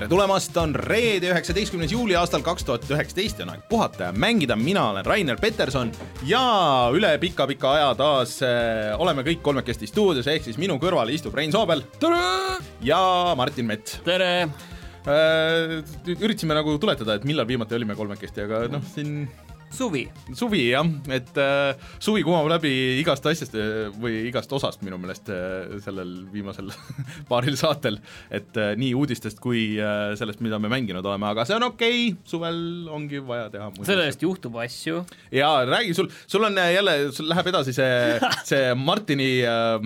Tere tulemast, on reede, üheksateistkümnes juuli aastal kaks tuhat üheksateist ja on aeg puhata ja mängida, mina olen Rainer Peterson ja üle pika-pika aja taas äh, oleme kõik kolmekesti stuudios, ehk siis minu kõrval istub Rein Soobel. ja Martin Mets tere! äh,. üritasime nagu tuletada, et millal viimati olime kolmekesti, aga noh, siin suvi. suvi jah, et äh, suvi kumab läbi igast asjast äh, või igast osast minu meelest äh, sellel viimasel paaril saatel, et äh, nii uudistest kui äh, sellest, mida me mänginud oleme, aga see on okei okay., suvel ongi vaja teha selle eest juhtub asju. jaa, räägi sul, sul on äh, jälle, sul läheb edasi see, see Martini äh,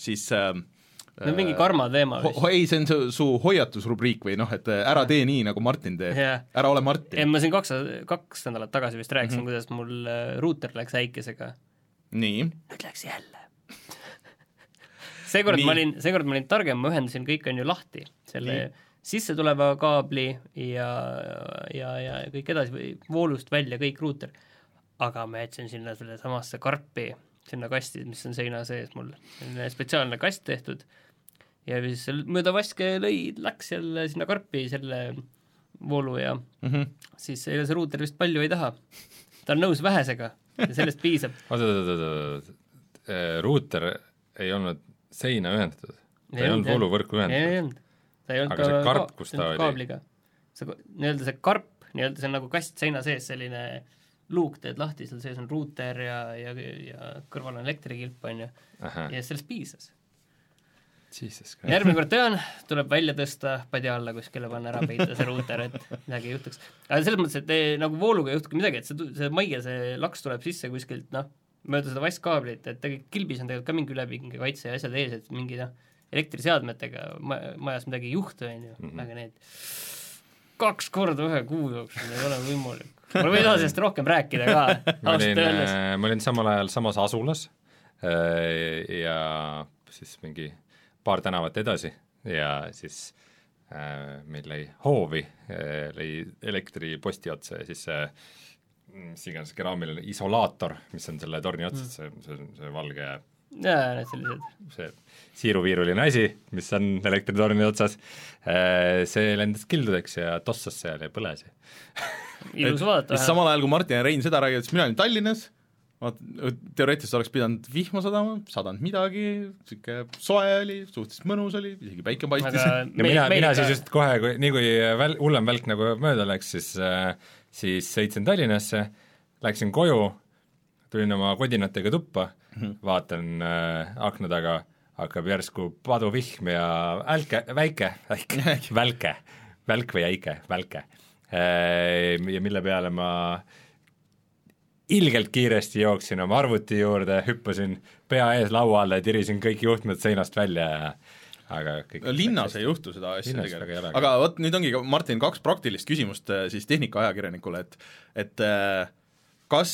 siis äh, see on mingi karma teema vist ei, see on su, su hoiatusrubriik või noh, et äh, ära tee nii, nagu Martin teeb Jah. ära ole Martin. ma siin kaks, kaks nädalat tagasi vist rääkisin mm, -hmm. kuidas mul äh, ruuter läks äikesega. nii, nüüd läks jälle. seekord ma olin, seekord ma olin targem, ma ühendasin kõik on ju lahti, selle Nii. sisse tuleva kaabli ja, ja, ja kõik edasi või voolust välja kõik ruuter. aga ma jätsin sinna sellesamasse karpi, sinna kasti, mis on seina sees mul, selline spetsiaalne kast tehtud ja siis seal mööda vaske lõi, läks jälle sinna karpi selle voolu ja mm. -hmm. siis ega see ruuter vist palju ei taha. ta on nõus vähesega ja sellest piisab. oota, oota, oota, oota, ruuter ei olnud seina ühendatud? ta ei olnud vooluvõrku ühendatud? ta ei olnud Aga see ka karp, ka- kus ta oli? kaabliga. see nii-öelda see karp, nii-öelda see on nagu kast seina sees, selline luuk teed lahti, seal sees on ruuter ja, ja, ja kõrval on elektrikilp, on ju, ja sellest piisas. Järgmine kord tean, tuleb välja tõsta padja alla kuskile, panna ära peita see ruuter, et midagi ei juhtuks. aga selles mõttes, et eh, nagu vooluga ei juhtugi midagi, et see, see maige, see laks tuleb sisse kuskilt noh, mööda seda vastkaablit, et tegelikult kilbis on tegelikult ka mingi üle mingi kaitse ja asjad ees, et mingi noh, elektriseadmetega ma-, majas midagi ei juhtu, on ju, aga need kaks korda ühe kuu jooksul ei ole võimalik. ma ei taha sellest rohkem rääkida ka, ausalt öeldes., ma olin samal ajal samas asulas äh, ja siis mingi paar tänavat edasi ja siis äh, meil lõi hoovi, lõi elektri posti otsa ja siis see mis iganes keraamiline isolaator, mis on selle torni otsas, see, see, see valge jaa, need sellised, see siiruviiruline asi, mis on elektritorni otsas, see lendas kildudeks ja tossas seal ja põles. ilus vaadata siis. samal ajal, kui Martin ja Rein seda räägivad, siis mina olin Tallinnas, vaat teoreetiliselt oleks pidanud vihma sadama, sadanud midagi, niisugune soe oli, suhteliselt mõnus oli, isegi päike paistis ja mina, mina siis just kohe, kui, nii kui väl-, hullem välk nagu mööda läks, siis äh, siis sõitsin Tallinnasse, läksin koju, tulin oma kodinatega tuppa, vaatan äh, akna taga, hakkab järsku paduvihm ja älke, väike, väike, välke, välk või äike, välke äh,. ja mille peale ma ilgelt kiiresti jooksin oma arvuti juurde, hüppasin pea ees laua alla ja tirisin kõik juhtmed seinast välja ja aga kõik no linnas ei juhtu seda asja tegelikult, aga vot nüüd ongi, Martin, kaks praktilist küsimust äh, siis tehnikaajakirjanikule, et et äh, kas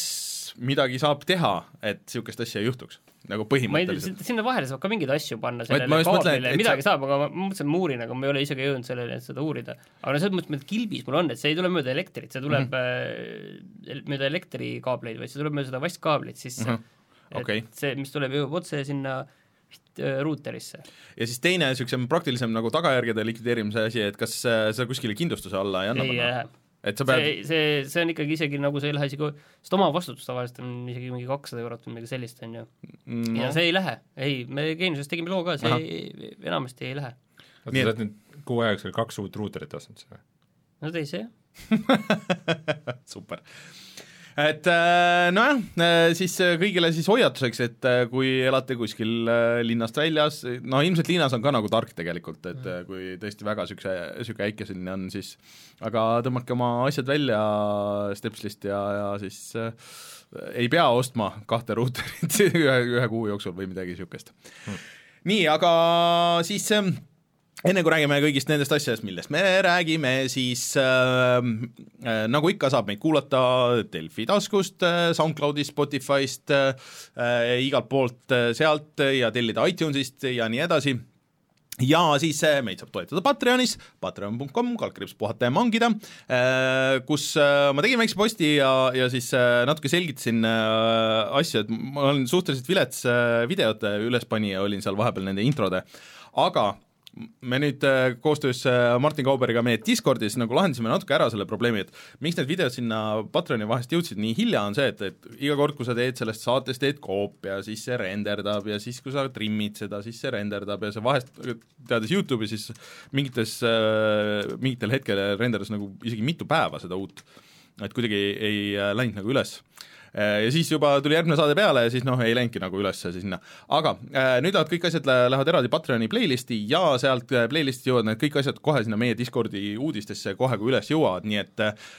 midagi saab teha, et niisugust asja ei juhtuks? Nagu põhimõtteliselt. sinna vahele saab ka mingeid asju panna sellele kaablile midagi sa- saab, aga ma mõtlesin, uurin, aga ma ei ole isegi jõudnud selleni, et seda uurida. aga no selles mõttes, et kilbis mul on, et see ei tule mööda elektrit, see tuleb mm -hmm. mööda elektrikaableid, vaid see tuleb mööda seda vastkaablit sisse mm. Mhm. okei. et see, mis tuleb jõuab otse sinna äh, ruuterisse. ja siis teine niisugusem praktilisem nagu tagajärgede likvideerimise asi, et kas äh, seda kuskile kindlustuse alla ei anna ei panna? Et sa pead, see, see, see on ikkagi isegi nagu see ei lähe isegi, sest omavastutus tavaliselt on isegi mingi kakssada eurot või midagi sellist, on ju. Mm, ja see ei lähe, ei, me Geeniuses tegime loo ka, see Ahah. ei, enamasti ei lähe. oota, sa oled nüüd kuu aja jooksul kaks uut ruuterit ostnud siis või? no teise jah. super. Et äh, nojah, siis äh, kõigile siis hoiatuseks, et äh, kui elate kuskil äh, linnast väljas, no ilmselt linnas on ka nagu tark tegelikult, et äh, kui tõesti väga niisuguse, niisugune äikeseline on, siis aga tõmmake oma asjad välja stepslist ja, ja siis äh, ei pea ostma kahte ruuterit ühe, ühe kuu jooksul või midagi niisugust hmm.. nii, aga siis ähm, enne kui räägime kõigist nendest asjadest, millest me räägime, siis äh, äh, nagu ikka, saab meid kuulata Delfi taskust äh,, SoundCloudist, Spotify'st äh,, igalt poolt äh, sealt ja tellida iTunesist ja nii edasi. Ja siis äh, meid saab toetada Patreonis, patreon.com, kaldkriips puhata ja mangida, äh, kus äh, ma tegin väikse posti ja, ja siis natuke selgitasin asju, et ma olen suhteliselt vilets videote ülespanija, olin seal vahepeal nende introde, aga me nüüd äh, koostöös äh, Martin Kauberiga meie Discordis nagu lahendasime natuke ära selle probleemi, et miks need videod sinna Patreoni vahest jõudsid. Nii hilja, on see, et, et iga kord, kui sa teed sellest saatest, teed koopia, siis see renderdab ja siis, kui sa trimmid seda, siis see renderdab ja see vahest, teades Youtube'i, siis mingites, äh, mingitel hetkel renderdas nagu isegi mitu päeva seda uut, et kuidagi ei läinud nagu üles ja siis juba tuli järgmine saade peale ja siis noh, ei läinudki nagu üles sinna. aga äh, nüüd lähevad kõik asjad, lähevad eraldi Patreoni playlisti ja sealt äh, playlist'i jõuavad need kõik asjad kohe sinna meie Discordi uudistesse kohe, kui üles jõuavad, nii et äh,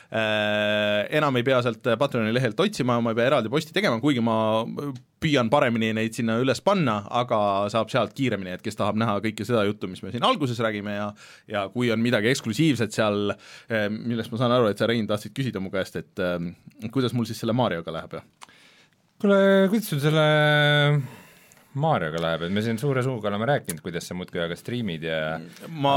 enam ei pea sealt Patreoni lehelt otsima, ma ei pea eraldi posti tegema, kuigi ma püüan paremini neid sinna üles panna, aga saab sealt kiiremini, et kes tahab näha kõike seda juttu, mis me siin alguses räägime ja ja kui on midagi eksklusiivset seal, millest ma saan aru, et sa, Rein, tahtsid küsida mu käest, et kuidas mul siis selle Marioga läheb ja kuule, kuidas sul selle Marioga läheb, et me siin suure suuga oleme rääkinud, kuidas sa muudkui aga striimid ja ma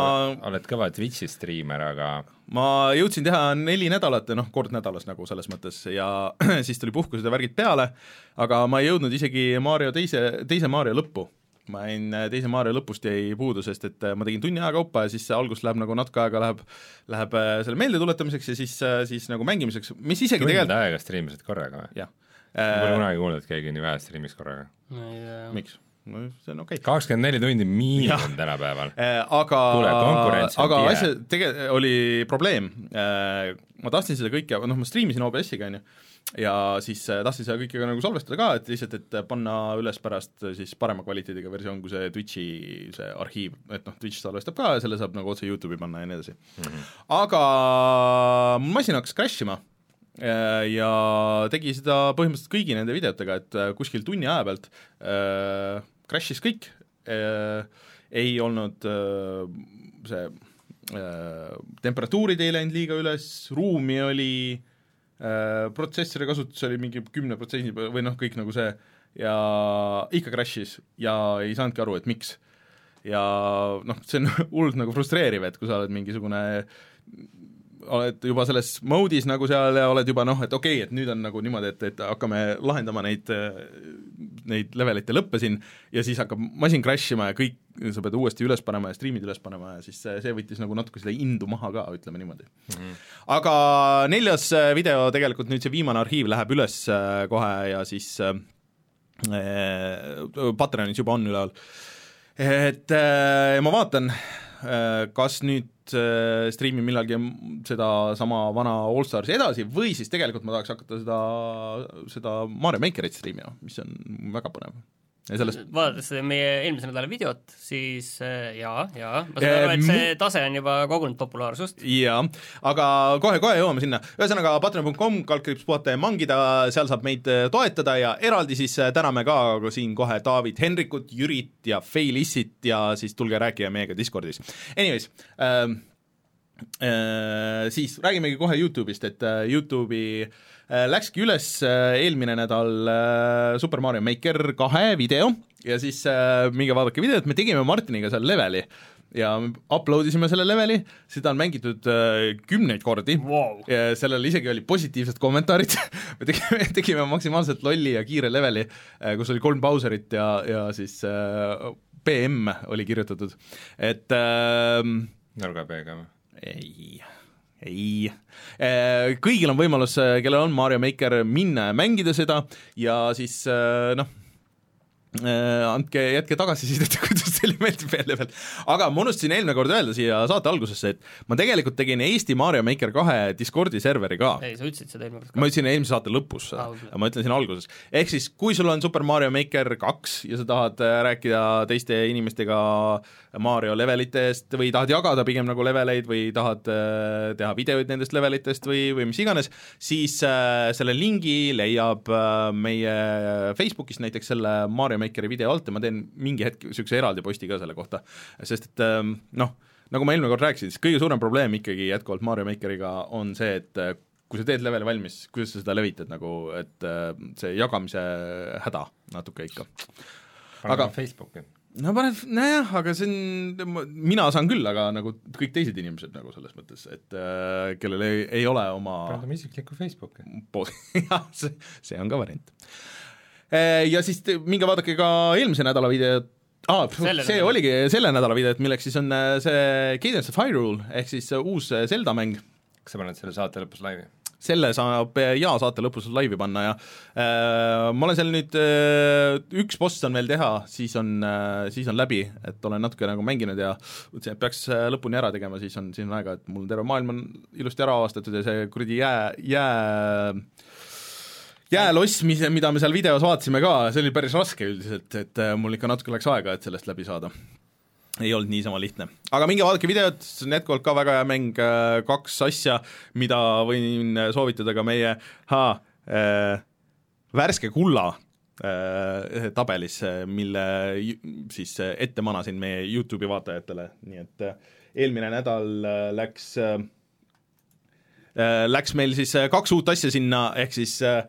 oled kõva Twitch'i striimer, aga ma jõudsin teha neli nädalat, noh, kord nädalas nagu selles mõttes ja siis tuli puhkused ja värgid peale, aga ma ei jõudnud isegi Mario teise, teise Mario lõppu ma jäin teise Mario lõpust jäi puudu, sest et ma tegin tunni aja kaupa ja siis see algus läheb nagu natuke aega läheb, läheb äh, selle meeldetuletamiseks ja siis, äh, siis nagu mängimiseks, mis isegi tund tegelikult aega striimisid korraga või? jah ma pole äh,, kunagi kuulnud, et keegi nii vähe striimis korraga. miks? no see on okei okay. kakskümmend neli tundi miinimum tänapäeval. Äh, aga aga asja, tege-, oli probleem, ma tahtsin seda kõike, noh ma striimisin OBS-iga, on ju, ja siis äh, tahtsin seda kõike ka nagu salvestada ka, et lihtsalt, et panna üles pärast äh, siis parema kvaliteediga versioon kui see Twitch'i see arhiiv, et noh, Twitch salvestab ka ja selle saab nagu otse YouTube'i panna ja nii edasi mm. -hmm. aga masin hakkas crash ima äh, ja tegi seda põhimõtteliselt kõigi nende videotega, et äh, kuskil tunni aja pealt äh, crash'is kõik äh,, ei olnud äh, see äh, temperatuurid ei läinud liiga üles, ruumi oli äh,, protsessori kasutus oli mingi kümne protsendi peal või noh, kõik nagu see, ja ikka crash'is ja ei saanudki aru, et miks. ja noh, see on hullult nagu frustreeriv, et kui sa oled mingisugune oled juba selles mode'is nagu seal ja oled juba noh, et okei okay,, et nüüd on nagu niimoodi, et, et hakkame lahendama neid, neid levelite lõppe siin ja siis hakkab masin crash ima ja kõik, sa pead uuesti üles panema ja striimid üles panema ja siis see, see võttis nagu natuke seda indu maha ka, ütleme niimoodi mm. -hmm. aga neljas video, tegelikult nüüd see viimane arhiiv läheb üles äh, kohe ja siis äh, äh, Patreonis juba on üleval. et äh, ma vaatan äh, kas nüüd äh, striimin millalgi sedasama vana Allstarsi edasi või siis tegelikult ma tahaks hakata seda, seda Mario Makerit striimima, mis on väga põnev. ja sellest vaadates meie eelmise nädala videot, siis äh, jaa, jaa, ma saan aru, et see tase on juba kogunud populaarsust. jaa, aga kohe-kohe jõuame sinna, ühesõnaga patreon.com, kaldkriips puhata ja mangida, seal saab meid äh, toetada ja eraldi siis äh, täname ka siin kohe David Henrikut, Jürit ja Feilissit ja siis tulge rääkige meiega Discordis. Anyways ähm,, äh, siis räägimegi kohe Youtube'ist, et äh, Youtube'i äh, läkski üles äh, eelmine nädal äh, Super Mario Maker kahe video. Ja siis äh, minge vaadake videot, me tegime Martiniga seal leveli ja upload isime selle leveli, seda on mängitud äh, kümneid kordi. Wow. ja sellel isegi oli positiivsed kommentaarid. Me tegime, tegime maksimaalselt lolli ja kiire leveli, kus oli kolm Bowserit ja, ja siis äh, BM oli kirjutatud, et ähm, nurga peega või? Ei, ei. Kõigil on võimalus, kellel on Mario Maker, minna ja mängida seda ja siis äh, noh, andke, jätke tagasisidet, kuidas teile meeldib veel level. aga ma unustasin eelmine kord öelda siia saate algusesse, et ma tegelikult tegin Eesti Mario Maker kahe Discordi serveri ka ei, sa ütlesid seda eelmine kord ma ütlesin eelmise saate lõpus aga ma ütlen siin alguses. ehk siis, kui sul on Super Mario Maker kaks ja sa tahad äh, rääkida teiste inimestega Mario levelitest või tahad jagada pigem nagu leveleid või tahad äh, teha videoid nendest levelitest või, või mis iganes, siis äh, selle lingi leiab äh, meie Facebookist näiteks selle Mario Makeri video alt ja ma teen mingi hetk niisuguse eraldi posti ka selle kohta, sest et ähm, noh, nagu ma eelmine kord rääkisin, siis kõige suurem probleem ikkagi jätkuvalt Mario Makeriga on see, et äh, kui sa teed leveli valmis, kuidas sa seda levitad nagu, et äh, see jagamise häda natuke ikka. aga Facebooki. no paned, nojah, aga see on, mina saan küll, aga nagu kõik teised inimesed nagu selles mõttes, et äh, kellel ei, ei ole oma paned oma isiklikku Facebooki. jah, see, see on ka variant. Ja siis te- minge vaadake ka eelmise nädala videot, aa, Selle see nädala. oligi selle nädala videot, milleks siis on äh, see Cadence of Hyrule ehk siis äh, uus äh, Zelda mäng kas sa paned selle saate lõpus laivi? selle saab äh, jaa saate lõpus laivi panna ja äh, ma olen seal nüüd äh,, üks boss on veel teha, siis on äh,, siis on läbi, et olen natuke nagu mänginud ja mõtlesin, et peaks äh, lõpuni ära tegema, siis on, siis on aega, et mul terve maailm on ilusti ära avastatud ja see kuradi jää, jää jääloss, mis, mida me seal videos vaatasime ka, see oli päris raske üldiselt, et äh, mul ikka natuke läks aega, et sellest läbi saada ei olnud niisama lihtne. aga minge vaadake videot, see on jätkuvalt ka väga hea mäng, kaks asja, mida võin soovitada ka meie ha, äh, värske kulla äh, tabelis, mille ju- siis ette manasin meie YouTube'i vaatajatele, nii et äh, eelmine nädal äh, läks äh, äh, läks meil siis äh, kaks uut asja sinna, ehk siis äh,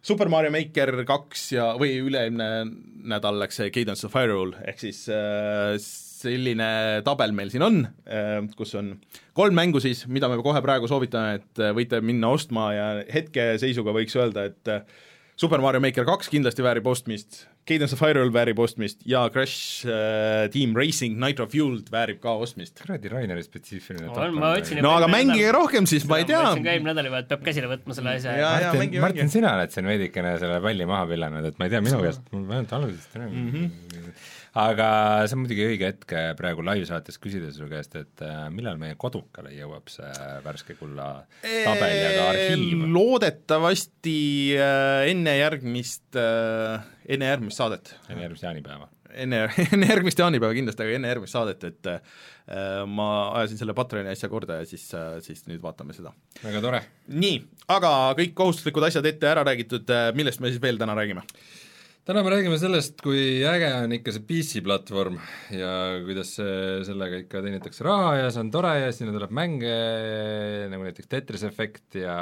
Super Mario Maker kaks ja, või üle-eelmine nädal läks see Cadence of Hyrule, ehk siis äh, selline tabel meil siin on äh,, kus on kolm mängu siis, mida me kohe praegu soovitame, et äh, võite minna ostma ja hetkeseisuga võiks öelda, et äh, Super Mario Maker kaks kindlasti väärib ostmist, Cadence of Hyrule väärib ostmist ja Crash äh, Team Racing Nitro Fueled väärib ka ostmist. kuradi Raineri spetsiifiline ma otsin no aga mängige rohkem siis, ma ei tea. ma ütlesin ka eelmine nädal juba, et peab käsile võtma selle asja Martin, Martin, sina oled siin veidikene selle palli maha pillanud, et ma ei tea, minu käest, mul ainult algusest mm Mhm. -hmm. Aga see on muidugi õige hetk praegu live-saates küsida su käest, et äh, millal meie kodukale jõuab see värske kulla tabel ja ka arhiiv? loodetavasti äh, enne järgmist äh,, enne järgmist saadet. enne järgmist jaanipäeva. enne, enne järgmist jaanipäeva kindlasti, aga enne järgmist saadet, et äh, ma ajasin selle Patreoni asja korda ja siis äh,, siis nüüd vaatame seda. väga tore. nii, aga kõik kohustuslikud asjad ette ära räägitud, millest me siis veel täna räägime? Täna me räägime sellest, kui äge on ikka see PC-platvorm ja kuidas sellega ikka teenitakse raha ja see on tore ja sinna tuleb mänge nagu näiteks Tetris Effect ja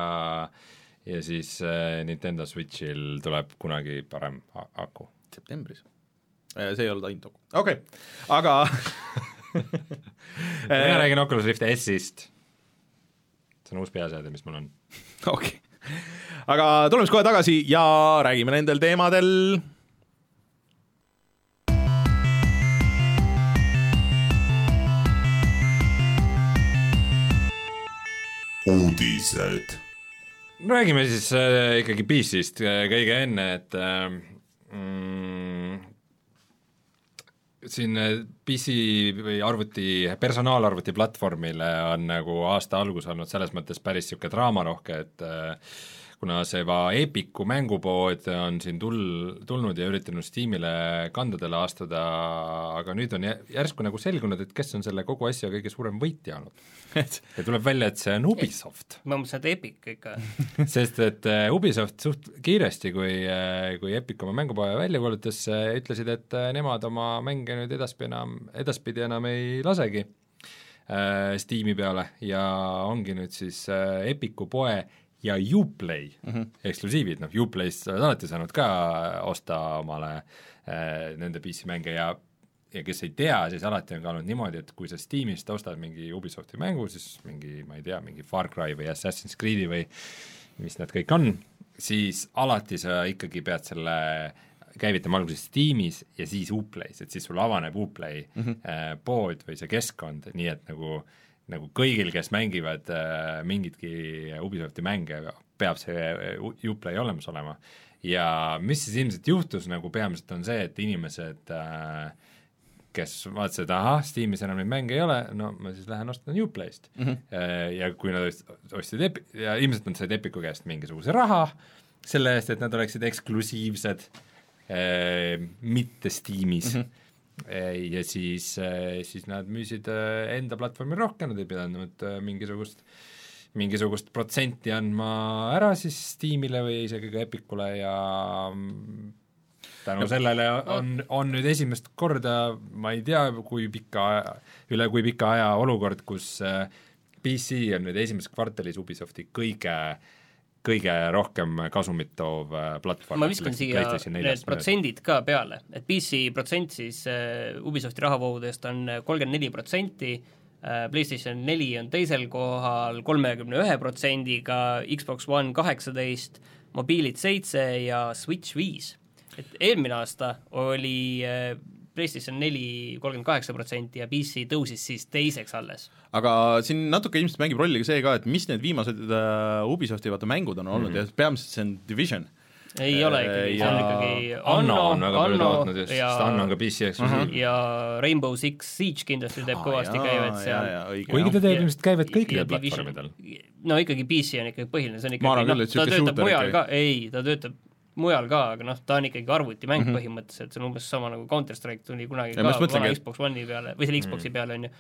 ja siis äh, Nintendo Switchil tuleb kunagi parem aku. septembris. see ei olnud ainult Ocu, okei okay., aga mina räägin Oculus Rift S-ist. see on uus peaseade, mis mul on. okei okay., aga tuleme siis kohe tagasi ja räägime nendel teemadel uudised. Räägime siis äh, ikkagi PC-st äh, kõige enne, et äh, mm, siin äh, PC või arvuti, personaalarvuti platvormile on nagu aasta algus olnud selles mõttes päris niisugune draamarohke, et äh, kuna see va Epiku mängupood on siin tul-, tulnud ja üritanud Steamile kandadele astuda, aga nüüd on jä- järsku nagu selgunud, et kes on selle kogu asja kõige suurem võitja olnud. et ja tuleb välja, et see on Ubisoft ma mõtlesin, et Epic ikka. sest et äh, Ubisoft suht kiiresti, kui, kui Epic oma mängupoe välja kuulutas, ütlesid, et äh, nemad oma mänge nüüd edaspidi enam, edaspidi enam ei lasegi äh, Steam'i peale ja ongi nüüd siis äh, Epicu poe ja Uplay mm -hmm. eksklusiivid, noh Uplayst sa oled alati saanud ka osta omale äh, nende PC mänge ja ja kes ei tea, siis alati on ka olnud niimoodi, et kui sa Steamist ostad mingi Ubisofti mängu, siis mingi, ma ei tea, mingi Far Cry või Assassin's Creed'i või mis need kõik on, siis alati sa ikkagi pead selle käivitama alguses Steamis ja siis Uplay's, et siis sul avaneb Uplay mm -hmm. pood või see keskkond, nii et nagu nagu kõigil, kes mängivad äh, mingitki Ubisofti mänge, peab see Uplay olemas olema. ja mis siis ilmselt juhtus nagu peamiselt, on see, et inimesed äh, kes vaatasid, et ahah, Steamis enam neid mänge ei ole, no ma siis lähen ostan Uplayst mm. -hmm. Ja kui nad ost- ostsid Epi- ja ilmselt nad said Epiku käest mingisuguse raha selle eest, et nad oleksid eksklusiivsed äh, mitte Steamis mm. -hmm ja siis, siis nad müüsid äh, enda platvormi rohkem, nad ei pidanud äh, mingisugust mingisugust protsenti andma ära siis Steamile või isegi ka Epicule ja mm, tänu sellele on, on nüüd esimest korda, ma ei tea, kui pika üle kui pika aja olukord, kus äh, PC on nüüd esimeses kvartalis Ubisofti kõige kõige rohkem kasumit toov äh, platvorm. ma viskan siia need protsendid ka peale, et PC protsent siis uh, Ubisofti rahavoogudest on kolmkümmend neli protsenti, äh, PlayStation neli on teisel kohal kolmekümne ühe protsendiga, Xbox One kaheksateist, mobiilid seitse ja Switch viis. et eelmine aasta oli PlayStation neli kolmkümmend kaheksa protsenti ja PC tõusis siis teiseks alles. aga siin natuke ilmselt mängib rolli ka see ka, et mis need viimased uh, Ubisofti vaata mängud on olnud mm -hmm. ja peamiselt see on Division ei ole ikkagi, see on ikkagi Anno, Anno on väga palju tootnud just, sest Anno on ka PC eksklusiiv. Mhm. ja Rainbow Six Siege kindlasti teeb ah, kõvasti käivet seal. kuigi ta teeb ilmselt käivet kõikidel platvormidel. no ikkagi PC on ikkagi põhiline, see on ikkagi, noh, ta töötab mujal ka, ei, ta töötab mujal ka, aga noh, ta on ikkagi arvutimäng mm -hmm. põhimõtteliselt, see on umbes sama nagu Counter Strike tuli kunagi ja ka vana Xbox One'i peale, või selle Xbox'i mm -hmm. peale, on ju.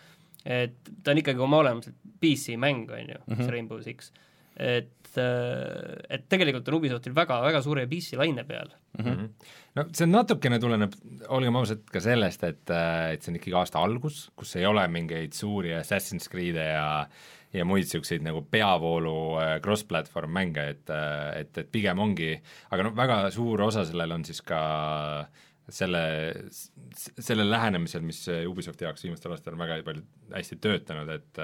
et ta on ikkagi oma olemuselt PC mäng, on ju mm, -hmm. see Rainbow Six. et, äh, et tegelikult on Ubisoftil väga, väga suure PC laine peal mm. -hmm. no see natukene tuleneb, olgem ausad, ka sellest, et, äh, et see on ikkagi aasta algus, kus ei ole mingeid suuri Assassin's Creed'e ja ja muid niisuguseid nagu peavoolu äh, cross-platvorm mänge, et, äh, et, et pigem ongi, aga noh, väga suur osa sellel on siis ka selle, sellel lähenemisel, mis Ubisofti jaoks viimastel aastatel on väga palju hästi töötanud, et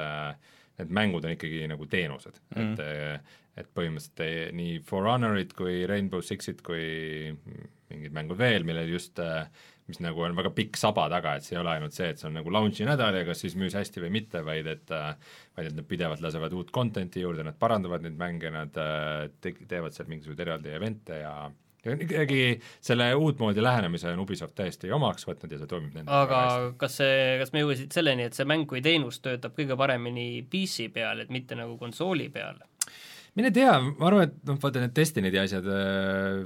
need mängud on ikkagi nagu teenused mm., et et põhimõtteliselt nii For Honorit kui Rainbow Sixit kui mingid mängud veel, millel just äh, mis nagu on väga pikk saba taga, et see ei ole ainult see, et see on nagu launch'i nädal ja kas siis müüs hästi või mitte, vaid et vaid et nad pidevalt lasevad uut content'i juurde, nad parandavad neid mänge, nad te-, teevad seal mingisuguseid eraldi event'e ja ikkagi selle uutmoodi lähenemise on Ubisoft täiesti omaks võtnud ja see toimib nendega aga kas see, kas me jõuasid selleni, et see mäng kui teenus töötab kõige paremini PC peal, et mitte nagu konsooli peal? mine tea, ma arvan, et noh, vaata need Destiny'd ja asjad äh,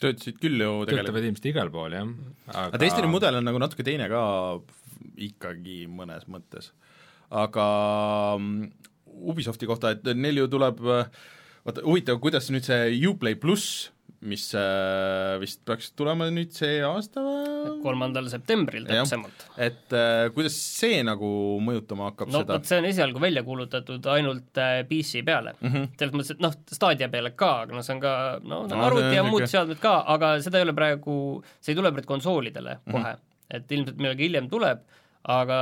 töötasid küll ju tegelikult. töötavad ilmselt igal pool, jah. aga Destiny mudel on nagu natuke teine ka ikkagi mõnes mõttes. aga mm, Ubisofti kohta, et neil ju tuleb vaata, huvitav, kuidas nüüd see Uplay pluss mis äh, vist peaks tulema nüüd see aasta või? kolmandal septembril täpsemalt. et äh, kuidas see nagu mõjutama hakkab no, seda? vot see on esialgu välja kuulutatud ainult äh, PC peale mm -hmm.. selles mõttes, et noh, Stadia peale ka, aga noh, see on ka no, no arvuti ja muud seadmed ka, aga seda ei ole praegu, see ei tule praegu konsoolidele mm -hmm. kohe. et ilmselt millalgi hiljem tuleb, aga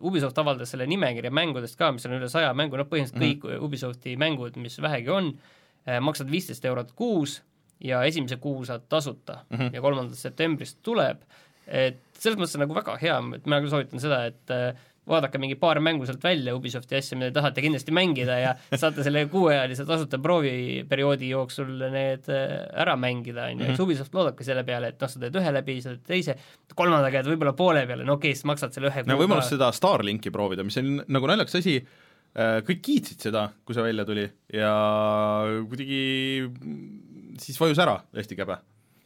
Ubisoft avaldas selle nimekirja mängudest ka, mis on üle saja mängu, noh põhimõtteliselt mm -hmm. kõik Ubisofti mängud, mis vähegi on, maksavad viisteist eurot kuus ja esimese kuu saad tasuta mm -hmm. ja kolmandast septembrist tuleb, et selles mõttes on nagu väga hea, et mina küll soovitan seda, et äh, vaadake mingi paar mängu sealt välja Ubisofti asja, mida te tahate kindlasti mängida ja saate selle kuueajalise tasuta prooviperioodi jooksul need äh, ära mängida, on ju, eks mhm. Ubisoft loodabki selle peale, et noh, sa teed ühe läbi, sa teed teise, kolmandaga jääd võib-olla poole peale, no okei okay,, siis maksad selle ühe no võimalus seda Starlinki proovida, mis on nagu naljakas asi, äh, kõik kiitsid seda, kui see välja tuli ja kuidagi siis vajus ära hästi käbe.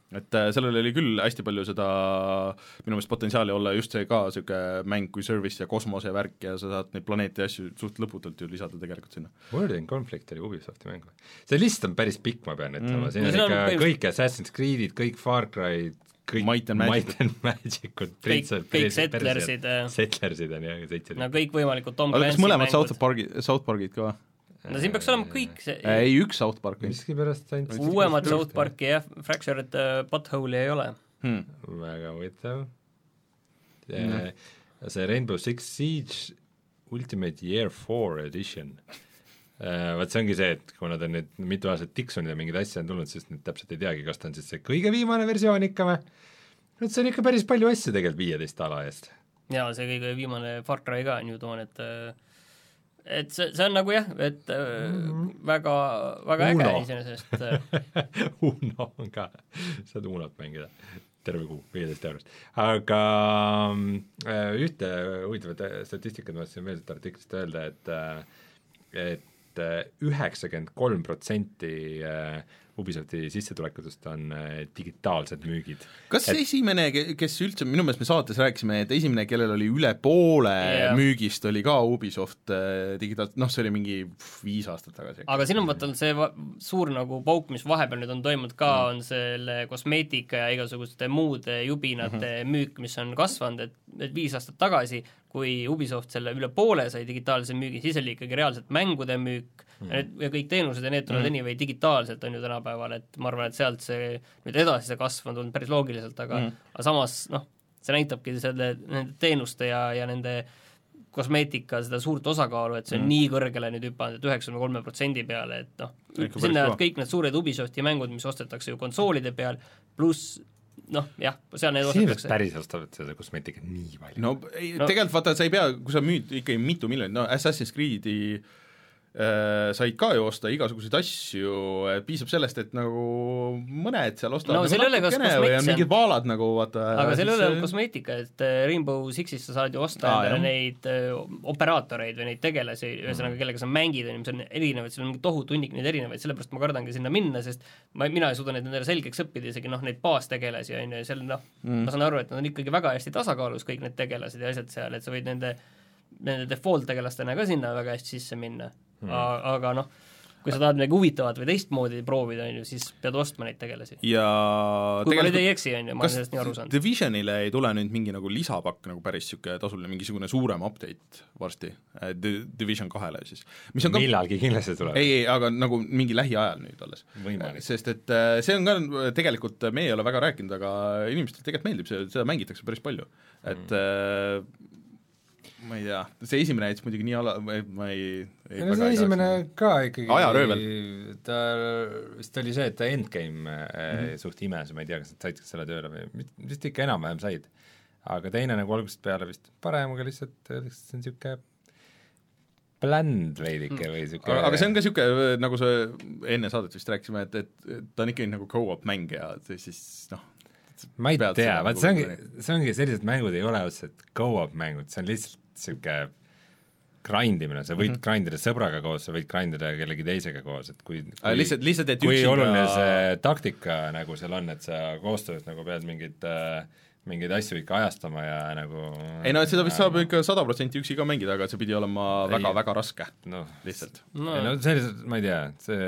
et äh, sellel oli küll hästi palju seda minu meelest potentsiaali olla just see ka niisugune mäng kui service ja kosmose värk ja sa saad neid planeete ja asju suht lõputult ju lisada tegelikult sinna. Wording Conflict oli Ubisofti mäng või? see list on päris pikk, ma pean ütlema mm., siin on ikka on kõik Assassin's Creed'id, kõik Far Cry'd, kõik Might and Magicud, Magicud, kõik, kõik Settlersid, Settlersid on jah, seitse no kõikvõimalikud Tom Clancy mängud. kas mõlemad South Parki, South Parkid ka või? No siin peaks olema kõik see ei, üks South Park miskipärast ainult uuemat South Parki jah, Fractured Butthole'i ei ole. Hmm.. väga huvitav. Mm.. see Rainbow Six Siege Ultimate Year Four Edition. Uh, Vot see ongi see, et kui nad on nüüd mitu aastat tiksunud ja mingeid asju on tulnud, siis nüüd täpselt ei teagi, kas ta on siis see kõige viimane versioon ikka või? no see on ikka päris palju asju tegelikult viieteist ala eest. jaa, see kõige viimane Far Cry ka on ju toon, et uh et see, see on nagu jah, et äh, mhm. väga, väga Uno. äge iseenesest Uno on ka, saad Unot mängida terve kuu viieteist eurost. aga äh, ühte huvitavat statistikat ma tahtsin veel siit artiklist öelda, et äh, et üheksakümmend kolm protsenti Ubisofti sissetulekutest on äh, digitaalsed müügid. kas et... esimene, kes üldse, minu meelest me saates rääkisime, et esimene, kellel oli üle poole yeah. müügist, oli ka Ubisoft äh, digitaal-, noh, see oli mingi viis aastat tagasi. aga siin on vaata see va-, suur nagu pauk, mis vahepeal nüüd on toimunud ka mm., on selle kosmeetika ja igasuguste muude jubinate mm -hmm. müük, mis on kasvanud, et, et viis aastat tagasi, kui Ubisoft selle üle poole sai digitaalse müügi, siis oli ikkagi reaalselt mängude müük, mm. ja need, ja kõik teenused ja need tulevad mm. anyway digitaalselt, on ju, tänapäeval, et ma arvan, et sealt see nüüd edasi see kasv on tulnud päris loogiliselt, aga mm. aga samas noh, see näitabki selle, nende teenuste ja, ja nende kosmeetika seda suurt osakaalu, et see on mm. nii kõrgele nüüd hüpanud, et üheksakümne kolme protsendi peale, et noh, sinna jäävad kõik need suured Ubisofti mängud, mis ostetakse ju konsoolide peal, pluss noh, jah, seal need ostetakse. päris ostavad seda kosmeetikat nii palju? no ei no., tegelikult vaata, sa ei pea, kui sa müüd ikkagi mitu miljonit, no Assassin's Creed'i äh, said ka ju osta igasuguseid asju, piisab sellest, et nagu mõned seal ostavad no, nagu natukene või on mingid vaalad nagu vaata aga seal ei ole kosmeetika, et äh, Rainbow Sixis sa saad ju osta Aa, endale neid äh, operaatoreid või neid tegelasi, ühesõnaga, mm. kellega sa mängid, on ju, mis on erinevaid, seal on tohutu hunnik neid erinevaid, sellepärast ma kardangi sinna minna, sest ma, mina ei suuda neid endale selgeks õppida, isegi noh, neid baastegelasi, on ju, seal noh mm., ma saan aru, et nad on ikkagi väga hästi tasakaalus, kõik need tegelased ja asjad seal, et sa võid nende nende default tegelastena ka sinna väga hästi sisse minna hmm. aga noh, kui sa tahad midagi huvitavat või teistmoodi proovida, on ju, siis pead ostma neid tegelasi. ja kui ma nüüd ei eksi, on ju, ma olen sellest nii aru saanud. Divisionile ei tule nüüd mingi nagu lisapakk nagu päris niisugune tasuline, mingisugune suurem update varsti äh,, Division kahele siis. mis on ka millalgi kindlasti tuleb. ei, ei, aga nagu mingi lähiajal nüüd alles. sest et äh, see on ka tegelikult, me ei ole väga rääkinud, aga inimestele tegelikult meeldib see, seda mängitakse päris palju. et mm ma ei tea, see esimene näitas muidugi nii ala, ma ei, ei no see esimene ei ka ikkagi ajaröövel. ta vist oli see, et ta endgame mm -hmm. suht imes, ma ei tea, kas nad said selle tööle või vist ikka enam-vähem said. aga teine nagu algusest peale vist parem, aga lihtsalt öeldakse, et see on niisugune bland veidike mm. või niisugune aga see on ka niisugune, nagu sa enne saadet vist rääkisime, et, et ta on ikkagi nagu go-op mäng ja siis noh, ma ei tea, vaat see ongi, see ongi, sellised mängud ei ole otseselt go-up mängud, see on lihtsalt niisugune grind imine, sa võid mm -hmm. grind ida sõbraga koos, sa võid grind ida kellegi teisega koos, et kui, kui lihtsalt, lihtsalt et kui üksinda... oluline see taktika nagu seal on, et sa koostöös nagu pead mingit äh, mingeid asju ikka ajastama ja nagu ei no seda vist saab ikka sada protsenti üksi ka mängida, aga see pidi olema väga-väga raske. No, lihtsalt. No.. ei no sellised, ma ei tea, see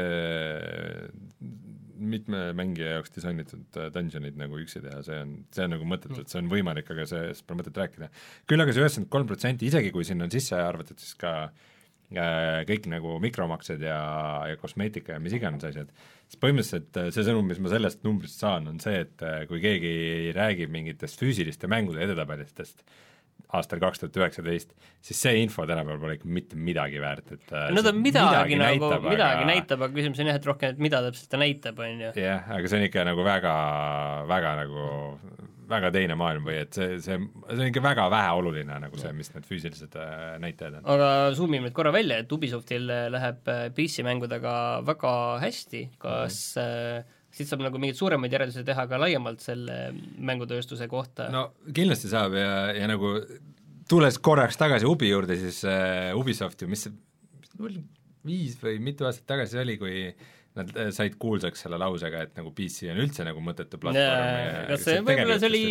mitme mängija jaoks disainitud äh, dungeonid nagu üksi teha, see on, see on nagu mõttetu, et see on võimalik, aga sellest pole mõtet rääkida. küll aga see üheksakümmend kolm protsenti, isegi kui sinna on sisse arvatud siis ka äh, kõik nagu mikromaksed ja, ja kosmeetika ja mis iganes asjad, siis põhimõtteliselt äh, see sõnum, mis ma sellest numbrist saan, on see, et äh, kui keegi räägib mingitest füüsiliste mängude edetabelitest, aastal kaks tuhat üheksateist, siis see info tänapäeval pole ikka mitte midagi väärt, et äh, no ta midagi, midagi nagu, midagi aga... näitab, aga küsimus on jah, et rohkem, et mida täpselt ta näitab, on ju. jah, aga see on ikka nagu väga, väga nagu väga teine maailm või et see, see, see on ikka väga väheoluline nagu see, mis need füüsilised äh, näitajad on. aga zoom ime nüüd korra välja, et Ubisoftil läheb äh, PC-mängudega väga hästi, kas mm -hmm siit saab nagu mingeid suuremaid järeldusi teha ka laiemalt selle mängutööstuse kohta? no kindlasti saab ja, ja nagu tulles korraks tagasi Ubi juurde, siis uh, Ubisoft ju, mis see, viis või mitu aastat tagasi oli, kui nad äh, said kuulsaks selle lausega, et nagu PC on üldse nagu mõttetu platvorm. kas see, võib-olla see oli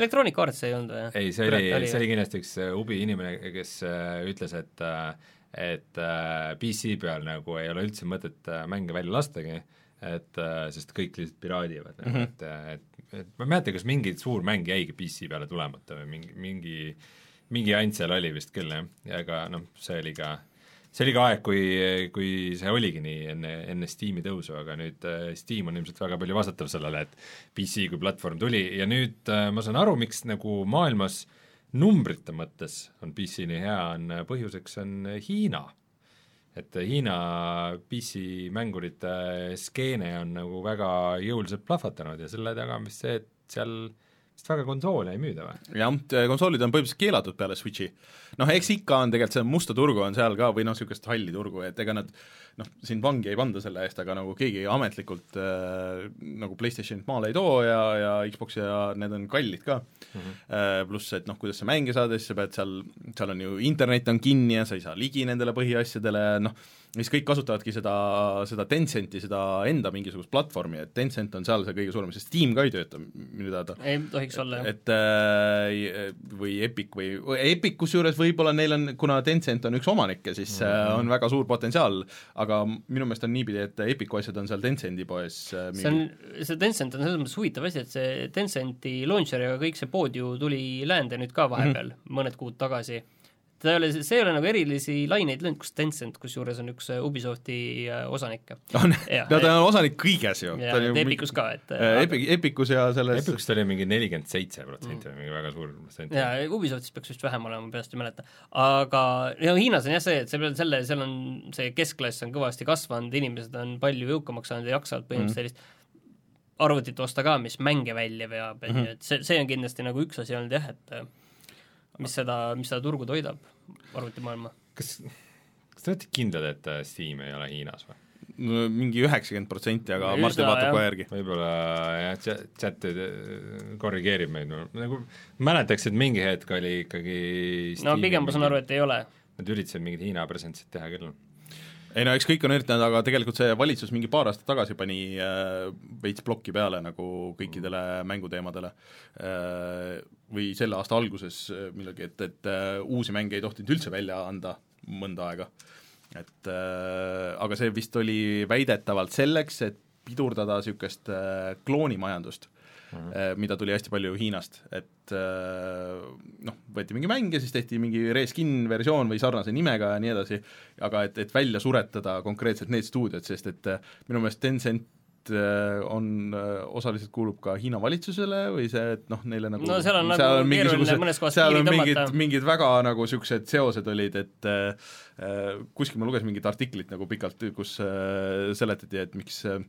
Electronic Arts ei olnud või? ei, see oli, see oli kindlasti üks äh, Ubi inimene, kes uh, ütles, et uh, et uh, PC peal nagu ei ole üldse mõtet uh, mänge välja lastagi uh,, et äh, sest kõik lihtsalt piraadivad mm, -hmm. et, et, et ma ei mäleta, kas mingi suur mäng jäigi PC peale tulemata või mingi, mingi mingi jant seal oli vist küll, jah, ja aga noh, see oli ka, see oli ka aeg, kui, kui see oligi nii enne, enne Steam'i tõusu, aga nüüd äh, Steam on ilmselt väga palju vastutav sellele, et PC kui platvorm tuli. Ja nüüd äh, ma saan aru, miks nagu maailmas numbrite mõttes on PC nii hea, on põhjuseks on Hiina et Hiina PC-mängurite skeene on nagu väga jõuliselt plahvatanud ja selle taga on vist see, et seal sest väga konsoole ei müüda või? jah, konsoolid on põhimõtteliselt keelatud peale Switchi. noh, eks ikka on tegelikult seda musta turgu on seal ka või noh, niisugust halli turgu, et ega nad noh, sind vangi ei panda selle eest, aga nagu keegi ametlikult äh, nagu PlayStationit maale ei too ja, ja Xbox ja need on kallid ka mm. -hmm. Äh, pluss, et noh, kuidas sa mänge saada, siis sa pead seal, seal on ju internet on kinni ja sa ei saa ligi nendele põhiasjadele, noh, siis kõik kasutavadki seda, seda Tencenti, seda enda mingisugust platvormi, et Tencent on seal see kõige suurem, sest Steam ka ei tööta minu teada. ei tohiks olla, jah. et äh, või Epic või, Epic kusjuures võib-olla neil on, kuna Tencent on üks omanikke, siis mm -hmm. on väga suur potentsiaal, aga minu meelest on niipidi, et Epicu asjad on seal Tencendi poes äh, mingi... see on, see Tencent on selles mõttes huvitav asi, et see Tencenti launcher ja kõik see pood ju tuli läände nüüd ka vahepeal mm, -hmm. mõned kuud tagasi ta ei ole, see ei ole nagu erilisi laineid löönud, kus Tencent kusjuures on üks äh, Ubisofti äh, osanikke. on, no ta on osanik kõiges ju. ja Epicus ka, et äh, Epic, Epicus ja selles Epicust oli mingi nelikümmend seitse protsenti või mingi väga suur protsent. jaa, Ubisoftis peaks vist vähem olema, ma peast ei mäleta. aga no Hiinas on jah see, et selle, selle, seal on see keskklass on kõvasti kasvanud, inimesed on palju jõukamaks saanud ja jaksavad põhimõtteliselt mm -hmm. sellist arvutit osta ka, mis mänge välja veab, et mm -hmm. et see, see on kindlasti nagu üks asi olnud jah, et mis seda, mis seda turgu toidab, arvutimaailma. kas, kas te olete kindlad, et äh, Steam ei ole Hiinas või? no mingi üheksakümmend protsenti, aga Üsna, Martin vaatab kohe järgi. võib-olla jah, chat korrigeerib meid, nagu mäletaks, et mingi hetk oli ikkagi no pigem ma saan aru, et ei ole. Nad üritasid mingit Hiina presentsit teha küll ei no eks kõik on üritanud, aga tegelikult see valitsus mingi paar aastat tagasi pani äh, veits plokki peale nagu kõikidele mänguteemadele. Äh, või selle aasta alguses äh, millalgi, et, et uusi mänge ei tohtinud üldse välja anda mõnda aega. et aga see vist oli väidetavalt selleks, et pidurdada niisugust kloonimajandust mm, -hmm. mida tuli hästi palju Hiinast, et äh, noh, võeti mingi mäng ja siis tehti mingi reskin versioon või sarnase nimega ja nii edasi, aga et, et välja suretada konkreetselt need stuudiod, sest et äh, minu meelest Tencent on, osaliselt kuulub ka Hiina valitsusele või see, et noh, neile nagu no seal on seal nagu mõnes kohas piiri tõmmata. mingid, mingid väga nagu niisugused seosed olid, et äh, kuskil ma lugesin mingit artiklit nagu pikalt, kus äh, seletati, et miks äh,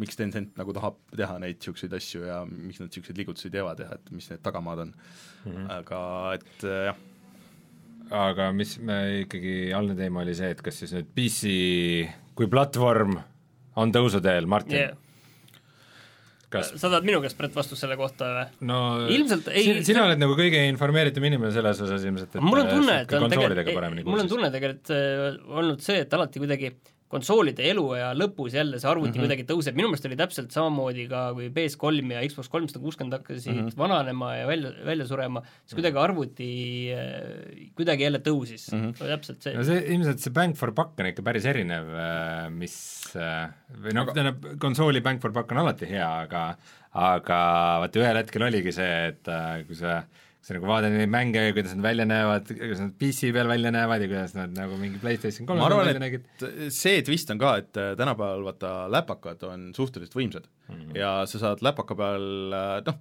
miks Tencent nagu tahab teha neid niisuguseid asju ja miks nad niisuguseid liigutusi teevad ja et mis need tagamaad on mm. -hmm. aga et äh, jah. aga mis me ikkagi, algne teema oli see, et kas siis nüüd PC kui platvorm on tõusuteel, Martin yeah.? kas sa tahad minu käest, Brett, vastust selle kohta või? no ilmselt ei sina oled nagu kõige informeeritum inimene selles osas ilmselt, et mul on tunne, et on tegelikult, mul on tunne tegelikult äh, olnud see, et alati kuidagi äh, konsoolide eluea lõpus jälle see arvuti mm -hmm. kuidagi tõuseb, minu meelest oli täpselt samamoodi ka, kui PS3 ja Xbox kolmsada kuuskümmend hakkasid mm -hmm. vananema ja välja, välja surema, siis kuidagi arvuti äh, kuidagi jälle tõusis mm, -hmm. täpselt see. no see, ilmselt see bang for buck on ikka päris erinev, äh, mis äh, või noh, tähendab, konsooli bang for buck on alati hea, aga aga vaata, ühel hetkel oligi see, et kui sa sa nagu vaatad neid mänge kuidas nad välja näevad, kuidas nad PC peal välja näevad ja kuidas nad nagu mingi PlayStation kolme peal välja nägid. see twist on ka, et äh, tänapäeval vaata läpakad on suhteliselt võimsad mm -hmm. ja sa saad läpaka peal äh, noh,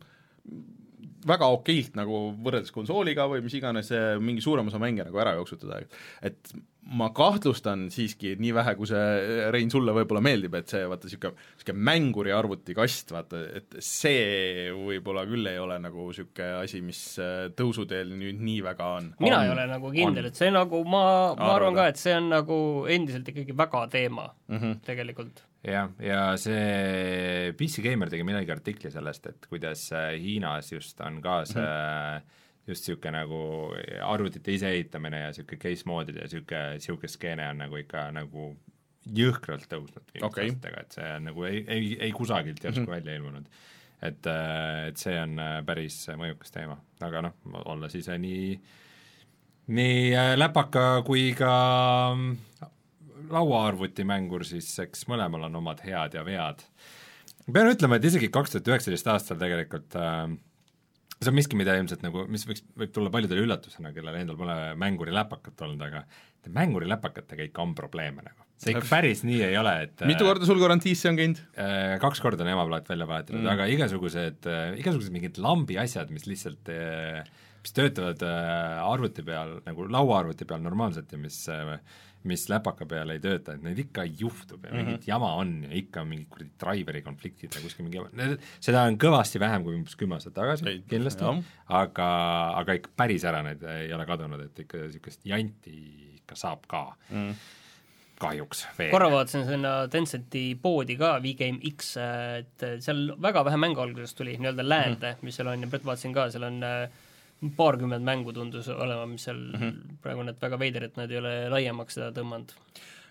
väga okeilt nagu võrreldes konsooliga või mis iganes, mingi suurem osa mänge nagu ära jooksutada, et ma kahtlustan siiski, nii vähe, kui see, Rein, sulle võib-olla meeldib, et see vaata niisugune, niisugune mänguri arvutikast, vaata, et see võib-olla küll ei ole nagu niisugune asi, mis äh, tõusuteel nüüd nii väga on. mina on, ei ole nagu kindel, et see nagu, ma, ma arvan ka, et see on nagu endiselt ikkagi väga teema mm -hmm. tegelikult. jah, ja see PC Gamer tegi millalgi artikli sellest, et kuidas äh, Hiinas just on ka see mm -hmm just niisugune nagu arvutite iseehitamine ja niisugune case mode'id ja niisugune, niisugune skeene on nagu ikka nagu jõhkralt tõusnud viimaste okay. aastatega, et see on nagu ei, ei, ei kusagilt järsku mm -hmm. välja ilmunud. et, äh, et see on äh, päris mõjukas teema, aga noh, olles ise nii, nii läpaka kui ka mm, lauaarvutimängur, siis eks mõlemal on omad head ja vead. pean ütlema, et isegi kaks tuhat üheksateist aastal tegelikult äh, see on miski, mida ilmselt nagu, mis võiks, võib tulla paljudele üllatusena, kellel endal pole mänguriläpakat olnud, aga mänguriläpakatega ikka on probleeme nagu. see ikka päris nii ei ole, et mitu korda sul garantiis see on käinud? Äh, kaks korda on emaplaat välja vahetatud mm., aga igasugused, äh, igasugused mingid lambi asjad, mis lihtsalt äh, mis töötavad äh, arvuti peal, nagu lauaarvuti peal normaalselt ja mis äh, mis läpaka peal ei tööta, et neid ikka juhtub ja mingit mm -hmm. jama on ja ikka mingid kuradi driveri konfliktid ja kuskil mingi jama, seda on kõvasti vähem kui umbes kümme aastat tagasi kindlasti, aga, aga ikka päris ära need ei ole kadunud, et ikka niisugust janti ikka saab ka mm. kahjuks veel. korra vaatasin sinna Tencenti poodi ka, V-Game X, et seal väga vähe mänge alguses tuli, nii-öelda läände, mis seal on ja praegu vaatasin ka, seal on äh, paarkümmend mängu tundus olema, mis seal mm -hmm. praegu et väga veider, et nad ei ole laiemaks seda tõmmanud.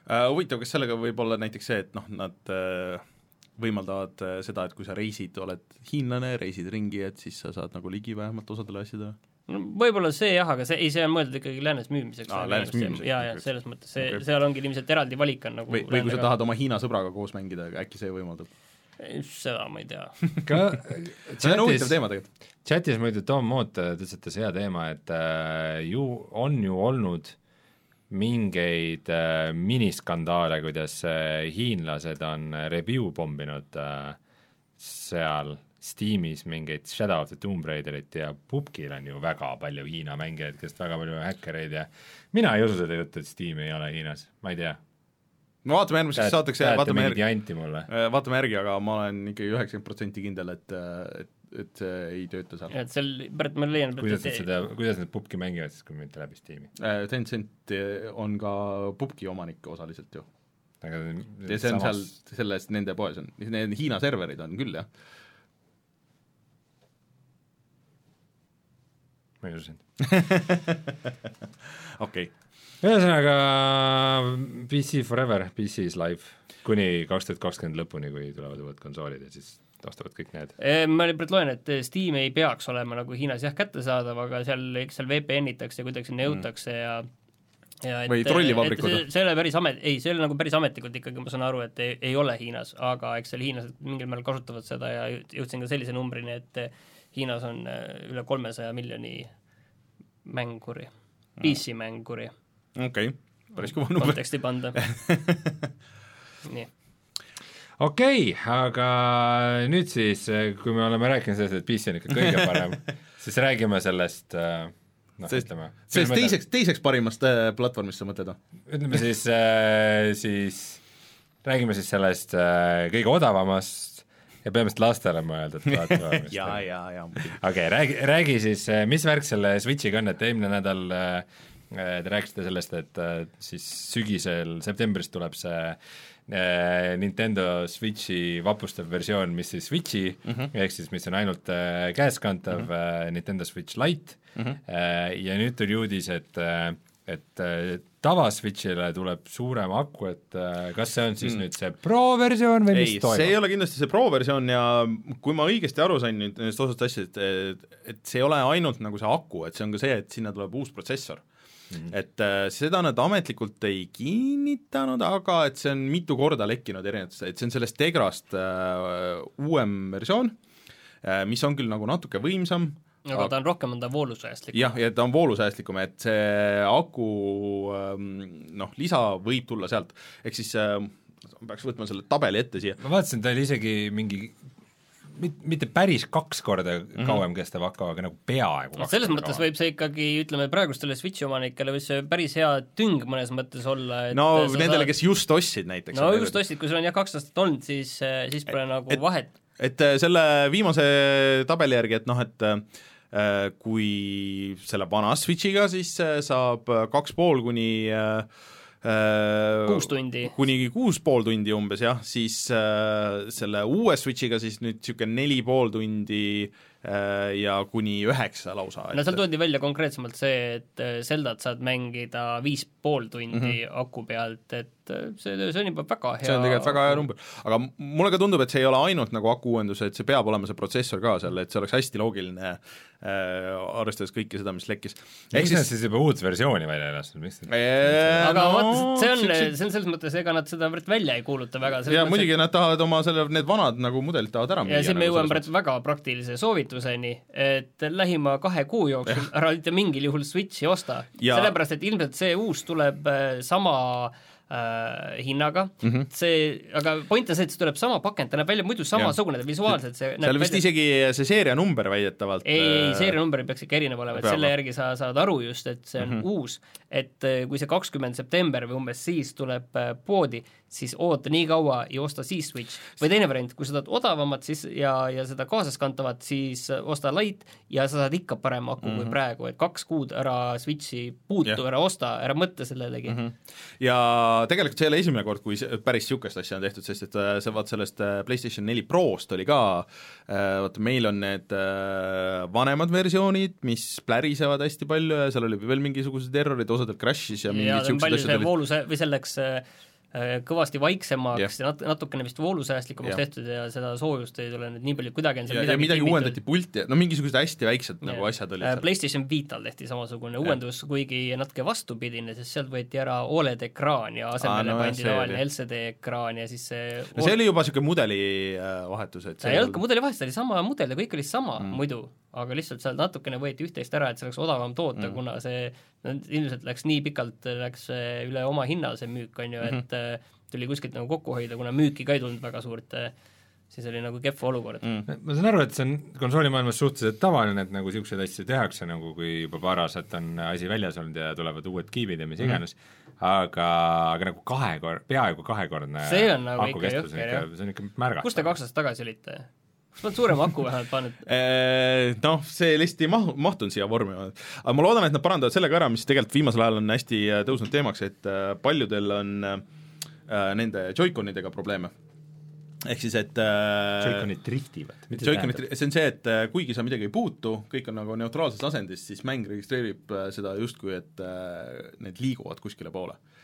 Uh, huvitav, kas sellega võib olla näiteks see, et noh, nad uh, võimaldavad uh, seda, et kui sa reisid, oled hiinlane, reisid ringi, et siis sa saad nagu ligi vähemalt osadele asjadele? no võib-olla see jah, aga see, ei, see on mõeldud ikkagi läänes müümiseks. Aa, läänes müümiseks, jaa, jaa, selles mõttes, see okay., seal ongi ilmselt eraldi valik on nagu või, või kui sa tahad oma Hiina sõbraga koos mängida, äkki see võimaldab? Seda ma ei tea. ka see on huvitav teema tegelikult. chatis muidu Tom Moot tõstatas hea teema, et äh, ju on ju olnud mingeid äh, miniskandaale, kuidas äh, hiinlased on review pomminud äh, seal Steamis mingeid Shadow of the Tomb Raiderit ja Pupkil on ju väga palju Hiina mängijaid, kes väga palju häkkereid ja mina ei usu seda juttu, et Steam ei ole Hiinas, ma ei tea. No vaatame järgmiseks saateks, vaatame järgi, mulle. vaatame järgi, aga ma olen ikkagi üheksakümmend protsenti kindel, et, et, et see ei tööta seal. et seal, pärast ma leian, kuidas nad seda, kuidas nad Pupki mängivad siis, kui mitte läbi Steam'i? Äh, Tencent on ka Pupki omanik osaliselt ju. aga ja see on seal, selles nende poes on, need Hiina serverid on küll, jah. ma ei usu sind. okei. Ühesõnaga PC forever, PC is live, kuni kaks tuhat kakskümmend lõpuni, kui tulevad uued konsoolid ja siis ostuvad kõik need. ma praegu loen, et Steam ei peaks olema nagu Hiinas jah kättesaadav, aga seal, eks seal VPN-itakse ja kuidagi sinna jõutakse ja ja et, Või trollivabrikud. et see, ei ole päris amet-, ei, see ei ole nagu päris ametlikult ikkagi, ma saan aru, et ei, ei ole Hiinas, aga eks seal hiinlased mingil määral kasutavad seda ja jõud- jõudsin ka sellise numbrini, et Hiinas on üle kolmesaja miljoni mänguri, PC-mänguri, okei okay., päris kõva number. konteksti panda nii okei okay,, aga nüüd siis, kui me oleme rääkinud sellest, et PC on ikka kõige parem siis räägime sellest äh, noh, ütleme sellest teiseks, teiseks parimast äh, platvormist sa mõtled või? ütleme siis äh, siis räägime siis sellest kõige odavamast ja põhimõtteliselt lastele mõeldud platvormist jaa, jaa, muidugi. okei okay,, räägi, räägi siis, mis värk selle Switchiga on, et eelmine nädal äh, te rääkisite sellest, et äh, siis sügisel, septembris tuleb see äh, Nintendo Switchi vapustav versioon, mis siis Switchi mm -hmm. ehk siis mis on ainult äh, käeskantav mm -hmm. Nintendo Switch Lite mm -hmm. ja nüüd tuli uudis, et äh, et äh, tavaswitchile tuleb suurem aku, et äh, kas see on siis mm. nüüd see Pro versioon või mis ei, toimub? see ei ole kindlasti see Pro versioon ja kui ma õigesti aru sain nüüd nendest osast asjadest, et, et see ei ole ainult nagu see aku, et see on ka see, et sinna tuleb uus protsessor mm. -hmm. et äh, seda nad ametlikult ei kinnitanud, aga et see on mitu korda lekkinud erinevatesse, et see on sellest Tegrast äh, uuem versioon äh,, mis on küll nagu natuke võimsam, aga ta on rohkem, on ta voolusäästlik. jah, ja ta on voolusäästlikum, et see aku ähm, noh, lisa võib tulla sealt, ehk siis äh, peaks võtma selle tabeli ette siia, ma vaatasin, ta oli isegi mingi mitte päris kaks korda mm -hmm. kauem kestev aku, aga nagu peaaegu no selles mõttes kauem. võib see ikkagi, ütleme praegustele Switchi omanikele võib see päris hea tüng mõnes mõttes olla, et no nendele saad- kes just ostsid näiteks. no just ostsid, kui sul on jah kaks aastat olnud, siis, siis pole nagu et- vahet. et äh, selle viimase tabeli järgi, et noh, et äh, kui selle vana Switchiga, siis saab kaks pool kuni äh, kuus tundi. kuni kuus pool tundi umbes jah, siis äh, selle uue Switchiga siis nüüd niisugune neli pool tundi äh, ja kuni üheksa lausa. no seal toodi välja konkreetsemalt see, et äh, Zeldat saad mängida viis pool tundi mm -hmm. aku pealt, et äh, see, see on juba väga hea see on tegelikult väga hea number, aga mulle ka tundub, et see ei ole ainult nagu aku uuendus, et see peab olema see protsessor ka seal, et see oleks hästi loogiline äh, arvestades kõike seda, mis lekkis. miks nad siis juba uut versiooni välja ei lasknud, miks Eee, aga no, vaata, see on, see on selles mõttes, ega nad seda välja ei kuuluta väga. ja muidugi nad tahavad oma selle, need vanad nagu mudelid tahavad ära müüa. ja siin me nagu jõuame väga praktilise soovituseni, et lähima kahe kuu jooksul ära mitte mingil juhul Switchi osta Ja- sellepärast, et ilmselt see uus tuleb äh, sama äh, hinnaga mm, -hmm. see, aga point on see, et see tuleb sama pakend, ta näeb välja muidu samasugune, visuaalselt see seal vist välja... isegi see seerianumber väidetavalt ei, ei, äh, seerianumber peaks ikka erinev olema, et selle järgi sa saad aru just, et see on mm. -hmm. uus, et äh, kui see kakskümmend september või umbes siis tuleb äh, poodi, siis oota nii kaua ja osta siis Switch. või teine variant, kui sa tahad odavamat siis ja, ja seda kaasaskantavat, siis osta Lite ja sa saad ikka parema aku mm -hmm. kui praegu, et kaks kuud ära Switchi puutu yeah., ära osta, ära mõtle sellelegi mm. -hmm. ja tegelikult see ei ole esimene kord, kui päris niisugust asja on tehtud, sest et äh, see vaat sellest äh, PlayStation neli Prost oli ka äh, vaata meil on need vanemad versioonid, mis plärisevad hästi palju ja seal oli veel mingisugused errorid, osadel crash'is ja ja mingid niisugused asjad olid vooluse või selleks äh, kõvasti vaiksemaks ja nat-, natukene vist voolusäästlikumaks tehtud ja seda soojust ei tule nüüd nii palju, kuidagi on seal ja, ja midagi midagi timmitud. uuendati pulti, no mingisugused hästi väiksed Jah. nagu asjad olid Äh, seal. PlayStation Vital tehti samasugune uuendus, kuigi natuke vastupidine, sest sealt võeti ära Oled ekraan ja asemele no pandi tavaline. LCD ekraan ja siis see no see oli juba niisugune mudelivahetus, et see ei olnud ka mudeli vahest, see oli sama mudel ja kõik oli sama Mm. muidu, aga lihtsalt sealt natukene võeti üht-teist ära, et see oleks odavam toota Mm. kuna see ilmselt läks nii pikalt, läks see üle oma hinna, see müük, on ju mm, Mhm. -hmm. et äh, tuli kuskilt nagu kokku hoida, kuna müüki ka ei tulnud väga suurt, äh, siis oli nagu kehv olukord mm.. mm. ma saan aru, et see on konsoolimaailmas suhteliselt tavaline, et nagu niisuguseid asju tehakse, nagu kui juba paar aastat on asi väljas olnud ja tulevad uued kiibid ja mis iganes mm, -hmm. aga, aga nagu kahekord, peaaegu kahekordne See on nagu ikka jõhker, jah. see on ikka märgatav. kus te kaks aastat tagasi olite? Kas polnud suurema aku vähemalt pannud? Eh, Noh, see lihtsalt ei mahu, mahtunud siia vormi, aga ma loodan, et nad parandavad selle ka ära, mis tegelikult viimasel ajal on hästi äh, tõusnud teemaks, et äh, paljudel on äh, nende Joy-Conidega probleeme. ehk siis, et äh, Joy-Conid driftivad, Joy-Conid, see on see, et äh, kuigi sa midagi ei puutu, kõik on nagu neutraalses asendis, siis mäng registreerib äh, seda justkui, et äh, need liiguvad kuskile poole Äh,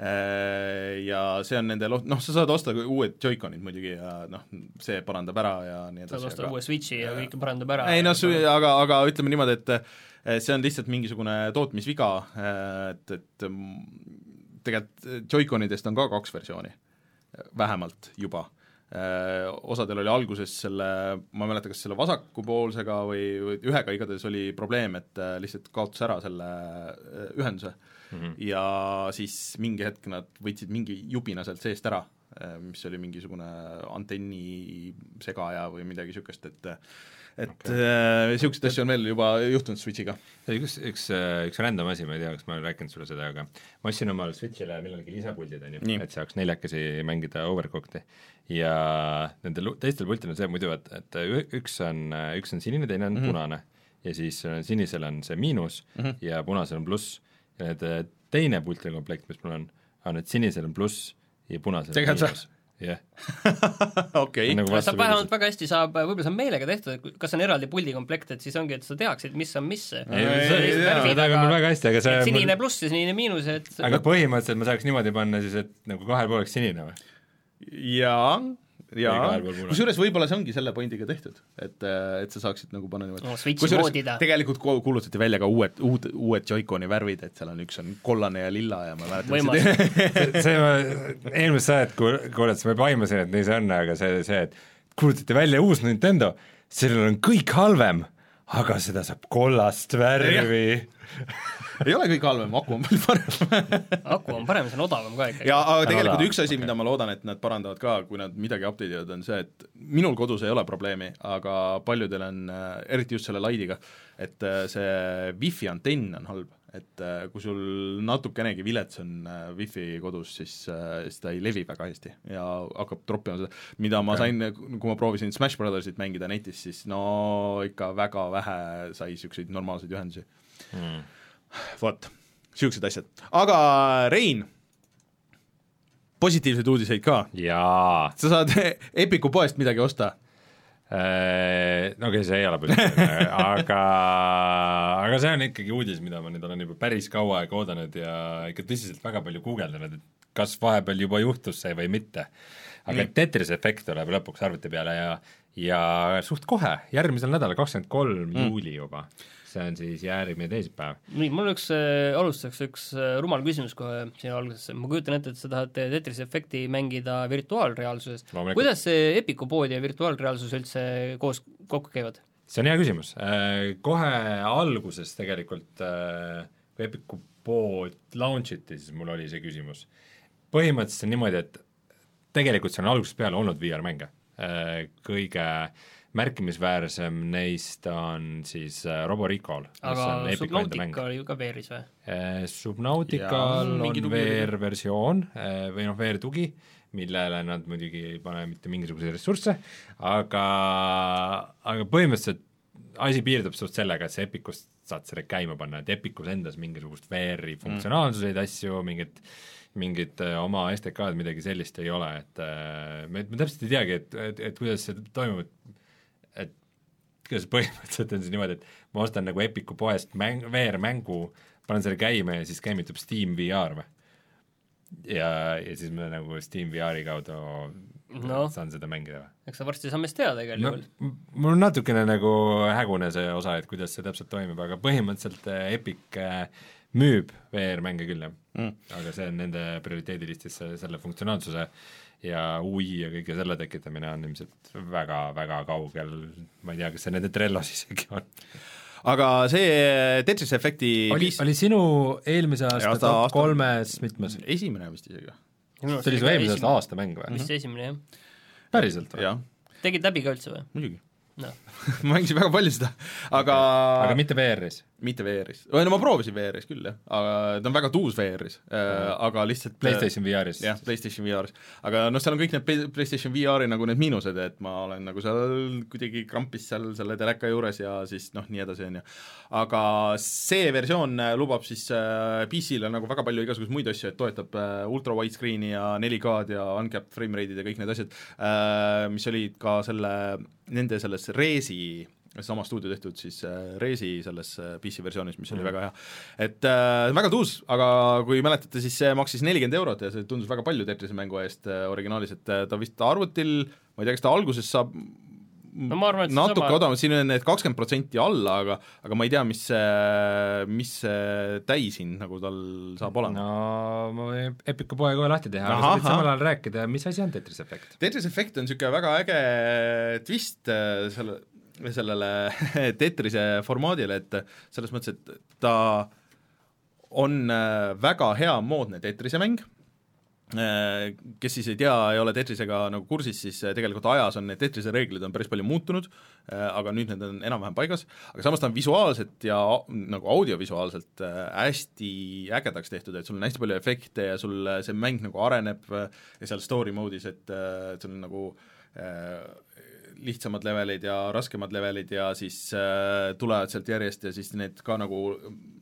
ja see on nende lo-, noh, sa saad osta uued Joy-Conid muidugi ja noh, see parandab ära ja nii saad edasi, osta aga uue Switchi ja kõik parandab ära. ei noh, aga, aga ütleme niimoodi, et see on lihtsalt mingisugune tootmisviga, et, et tegelikult Joy-Conidest on ka kaks versiooni, vähemalt juba. Osadel oli alguses selle, ma ei mäleta, kas selle vasakupoolsega või, või ühega igatahes oli probleem, et eh, lihtsalt kaotas ära selle ühenduse mm. -hmm. ja siis mingi hetk nad võtsid mingi jubina sealt seest ära, mis oli mingisugune antenni segaja või midagi niisugust, et et niisuguseid okay. asju on veel juba juhtunud Switchiga. üks, üks, üks random asi, ma ei tea, kas ma olen rääkinud sulle seda, aga ma ostsin omale Switchile millalgi lisapuldid, on ju, et saaks neljakesi mängida Overclocked'i. ja nendel teistel pultidel on see muidu, et, et üks on, üks on sinine, teine on mm. -hmm. punane. ja siis äh, sinisel on see miinus mm. -hmm. ja punasel on pluss. Need äh, teine pultide komplekt, mis mul on, on, et sinisel on pluss ja punasel on miinus. jah, okei nagu saab vastupidi. vähemalt väga hästi saab, võib-olla see on meelega tehtud, et kas on eraldi puldikomplekt, et siis ongi, et sa teaksid, mis on mis. see toimib mul väga hästi, aga see sinine pluss ja sinine miinus, et aga põhimõtteliselt ma saaks niimoodi panna siis, et nagu kahel pool oleks sinine või? jaa, Ei, kusjuures võib-olla see ongi selle pointiga tehtud, et, et sa saaksid nagu panna niimoodi no Switchi kusjuures tegelikult ku- kuulutati välja ka uued, uud, uued Joy-Coni värvid, et seal on üks on kollane ja lilla ja ma mäletan Võimas. see, see ma eelmist saadet kuul- kuulates ma juba aimasin, et nii see on, aga see, see, et kuulutati välja uus Nintendo, sellel on kõik halvem, aga seda saab kollast värvi. ei ole kõik halvem, aku on palju parem aku on parem, see on odavam ka ikkagi. ja aga tegelikult üks asi, mida ma loodan, et nad parandavad ka, kui nad midagi update ivad, on see, et minul kodus ei ole probleemi, aga paljudel on, eriti just selle Light'iga, et äh, see wifi antenn on halb, et äh, kui sul natukenegi vilets on äh, wifi kodus, siis, siis ta ei levi väga hästi ja hakkab troppima seda, mida ma sain, kui ma proovisin Smash Brothersit mängida netis, siis no ikka väga vähe sai niisuguseid normaalseid ühendusi. Hmm. vot, niisugused asjad, aga Rein, positiivseid uudiseid ka, sa saad Epiku poest midagi osta. Äh, no okei okay,, see ei ole positiivne, aga, aga see on ikkagi uudis, mida ma nüüd olen juba päris kaua aega oodanud ja ikka tõsiselt väga palju guugeldanud, et kas vahepeal juba juhtus see või mitte. aga Nii. Tetris efekt tuleb lõpuks arvuti peale ja, ja suht kohe, järgmisel nädalal, kakskümmend kolm juuli juba. See on siis järgmine teisipäev. nii, mul üks äh,, alustuseks üks äh, rumal küsimus kohe siia algusesse, ma kujutan ette, et sa tahad Tetris efekti mängida virtuaalreaalsuses. Kuidas see Epiku pood ja virtuaalreaalsus üldse koos kokku käivad? see on hea küsimus, kohe alguses tegelikult, kui Epicu pood launch iti, siis mul oli see küsimus. põhimõtteliselt on niimoodi, et tegelikult see on algusest peale olnud VR-mänge. Kõige märkimisväärsem neist on siis äh, Robo Recall, mis aga. Subnautica oli ju ka VR-is või? Eh, Subnautical mingi on. VR-versioon eh, või noh, VR-tugi, millele nad muidugi ei pane mitte mingisuguseid ressursse, aga, aga põhimõtteliselt asi piirdub suht sellega, et sa Epicust saad selle käima panna, et Epicus endas mingisugust VR-i funktsionaalsuseid mm. asju, mingit mingit äh, oma STK-d, midagi sellist ei ole, et äh, me, me täpselt ei teagi, et, et, et kuidas see toimub, et kuidas põhimõtteliselt on see niimoodi, et ma ostan nagu Epiku poest mäng, VR-mängu, panen selle käima ja siis käivitub Steam VR või? ja, ja siis ma nagu Steam VR-i kaudu Noh. saan seda mängida või? eks sa varsti saame seda teada igal no juhul. m- mul on natukene nagu hägune see osa, et kuidas see täpselt toimib, aga põhimõtteliselt äh, Epic äh, müüb VR-mänge küll, jah Mm. aga see on nende prioriteedilistis selle funktsionaalsuse ja ui ja kõige selle tekitamine on ilmselt väga-väga kaugel, ma ei tea, kas see nende Trellos isegi on. aga see Tetris efekti oli piis-, oli sinu eelmise aasta Aasta- top kolmes mitmes? esimene vist isegi või? see oli su eelmise aasta aasta mäng või? vist esimene jah. päriselt või? tegid läbi ka üldse või? muidugi noh, ma mängisin väga palju seda, aga, aga mitte VR-is? Mitte VR-is, või no ma proovisin VR-is küll jah, aga ta on väga tuus VR-is äh,, aga lihtsalt PlayStation VR-is? jah, PlayStation VR-is, aga noh, seal on kõik need Play- PlayStation VR-i nagu need miinused, et ma olen nagu seal kuidagi krampis seal selle teleka juures ja siis noh, nii edasi, on ju. aga see versioon äh, lubab siis äh, PC-le nagu väga palju igasuguseid muid asju, et toetab äh, ultra widescreen'i ja 4K-d ja uncapped frame rate'id ja kõik need asjad äh,, mis olid ka selle, nende selles Resi sama stuudio tehtud siis äh, Resi selles äh, PC versioonis, mis oli mm. väga hea. et äh, väga tuus, aga kui mäletate, siis see maksis nelikümmend eurot ja see tundus väga palju Tetrise mängu eest äh, originaalis, et äh, ta vist arvutil, ma ei tea, kas ta alguses saab no ma arvan, et natuke odavam, siin on need kakskümmend protsenti alla, aga aga ma ei tea, mis see, mis see täishind nagu tal saab olema no.. ma võin Epiku poe kohe lahti teha, aga sa võid samal ajal rääkida, mis asi on Tetris Effect? Tetris Effect on niisugune väga äge twist äh, selle, sellele Tetrise formaadile, et selles mõttes, et ta on äh, väga hea moodne Tetrise mäng, Äh, kes siis ei tea, ei ole Tetrisega nagu kursis, siis äh, tegelikult ajas on need Tetrise reeglid on päris palju muutunud, aga nüüd need on enam-vähem paigas, aga samas ta on visuaalselt ja au- nagu audiovisuaalselt hästi ägedaks tehtud, et sul on hästi palju efekte ja sul see mäng nagu areneb ja seal story mode'is, et et sul on nagu äh, lihtsamad levelid ja raskemad levelid ja siis äh, tulevad sealt järjest ja siis need ka nagu,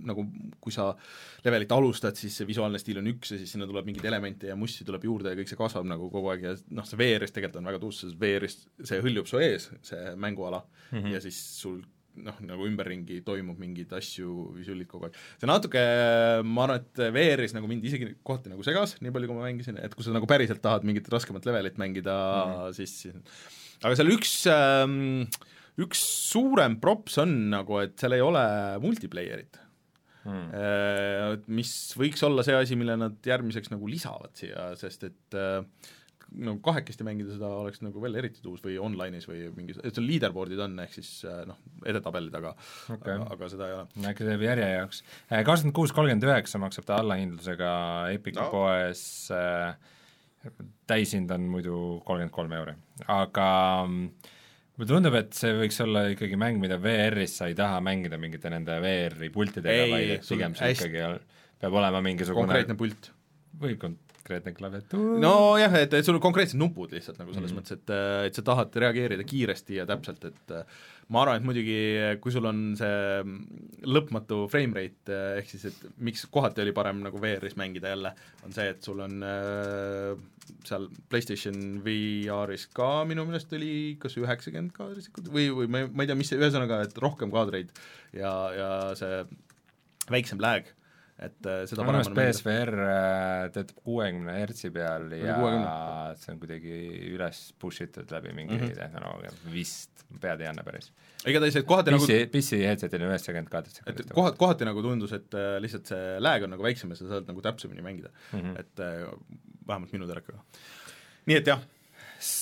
nagu kui sa levelit alustad, siis see visuaalne stiil on üks ja siis sinna tuleb mingeid elemente ja mussi tuleb juurde ja kõik see kasvab nagu kogu aeg ja noh, see VR-is tegelikult on väga tuus, sest VR-is see hõljub su ees, see mänguala mm, -hmm. ja siis sul noh, nagu ümberringi toimub mingeid asju, visuaalid kogu aeg. see natuke, ma arvan, et VR-is nagu mind isegi kohati nagu segas, nii palju kui ma mängisin, et kui sa nagu päriselt tahad mingit raskemat levelit mängida mm, -hmm. siis, siis aga seal üks ähm, üks suurem props on nagu, et seal ei ole multiplayer'it mm., mis võiks olla see asi, mille nad järgmiseks nagu lisavad siia, sest et äh, no kahekesti mängida seda oleks nagu veel eriti tuus või online'is või mingis, et seal leaderboard'id on, ehk siis äh, noh, edetabelid, aga Okei. aga, aga seda ei ole. äkki teeb järje jaoks. kakskümmend kuus, kolmkümmend üheksa maksab ta allahindlusega Epicu No. no. poes äh, täishind on muidu kolmkümmend kolm euri, aga mm, mulle tundub, et see võiks olla ikkagi mäng, mida VR-is sa ei taha mängida mingite nende VR-i pultidega, vaid pigem see ikkagi peab olema mingisugune konkreetne pult. või konkreetne klaviatuur nojah, et, et sul on konkreetsed nupud lihtsalt nagu selles mm. mõttes, et, et sa tahad reageerida kiiresti ja täpselt, et äh, ma arvan, et muidugi kui sul on see lõpmatu frame rate, ehk siis et miks kohati oli parem nagu VR-is mängida jälle, on see, et sul on äh, seal PlayStation VR-is ka minu meelest oli kas üheksakümmend kaadrisekundit või, või ma ei, ma ei tea, mis see, ühesõnaga, et rohkem kaadreid ja, ja see väiksem lag, et äh, seda minu meelest. PSVR äh, töötab kuuekümne hertsi peal ja 60. see on kuidagi üles push itud läbi mingi mm. -hmm. tehnoloogia, vist, pead ei anna päris. igatahes, et kohati nagu PC, PC headsetil on üheksakümmend et sekundit. kohati, kohati nagu tundus, et äh, lihtsalt see lag on nagu väiksem ja sa saad nagu täpsemini mängida mm. -hmm. et äh, vähemalt minu telekaga. nii et jah,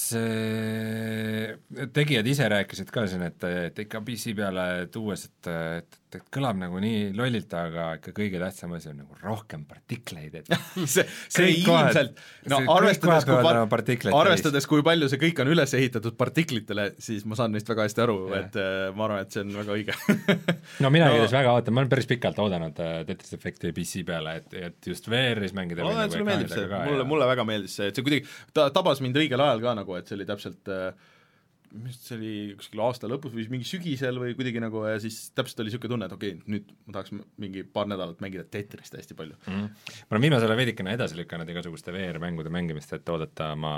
see, tegijad ise rääkisid ka siin, et, et ikka PC peale tuues, et, et, et kõlab nagu nii lollilt, aga ikka kõige tähtsam asi on nagu rohkem partikleid, et see, see ilmselt, no see arvestades, kui par- arvestades, kui palju see kõik on üles ehitatud partiklitele, siis ma saan neist väga hästi aru, et äh, ma arvan, et see on väga õige. No mina No. igatahes väga ootan, ma olen päris pikalt oodanud äh, Tetris Effecti PC peale, et, et just VR-is mängida ma loodan, et sulle meeldib see, mulle, mulle väga meeldis see, et see kuidagi ta tabas mind õigel ajal ka nagu, et see oli täpselt äh, mis see oli kuskil aasta lõpus või mingi sügisel või kuidagi nagu ja siis täpselt oli niisugune tunne, et okei okay,, nüüd ma tahaks mingi paar nädalat mängida Tetrist hästi palju. Mm. ma olen viimasel ajal veidikene edasi lükanud igasuguste VR-mängude mängimist, et oodata oma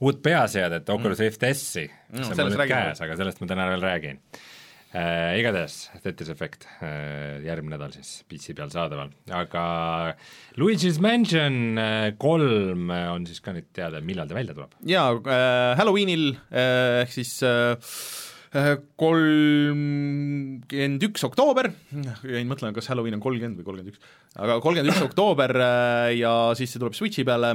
uut peaseadet, Oculus Rift S-i. Mm, mis on mul nüüd käes, aga sellest ma täna veel räägin äh,. Igatahes, Tetris Effect äh, järgmine nädal siis PC peal saadaval, aga Luigi's Mansion äh, kolm äh, on siis ka nüüd teada, millal ta välja tuleb? jaa äh,, Halloweenil äh, ehk siis äh, äh, kolmkümmend üks oktoober, jäin mõtlema, kas Halloween on kolmkümmend või kolmkümmend üks, aga kolmkümmend üks oktoober äh, ja siis see tuleb Switchi peale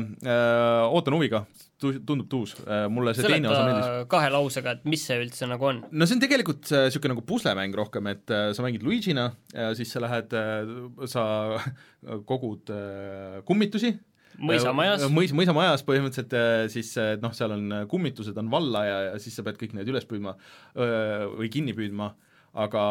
ootan huviga, tundub tuus äh,, mulle see teine osa meeldis. seleta kahe lausega, et mis see üldse nagu on. no see on tegelikult niisugune nagu puslemäng rohkem, et äh, sa mängid Luigina ja siis sa lähed äh,, sa kogud äh, kummitusi mõisamajas, mõis, mõisamajas põhimõtteliselt äh, siis äh, noh, seal on äh, kummitused on valla ja, ja siis sa pead kõik need üles püüdma öö, või kinni püüdma, aga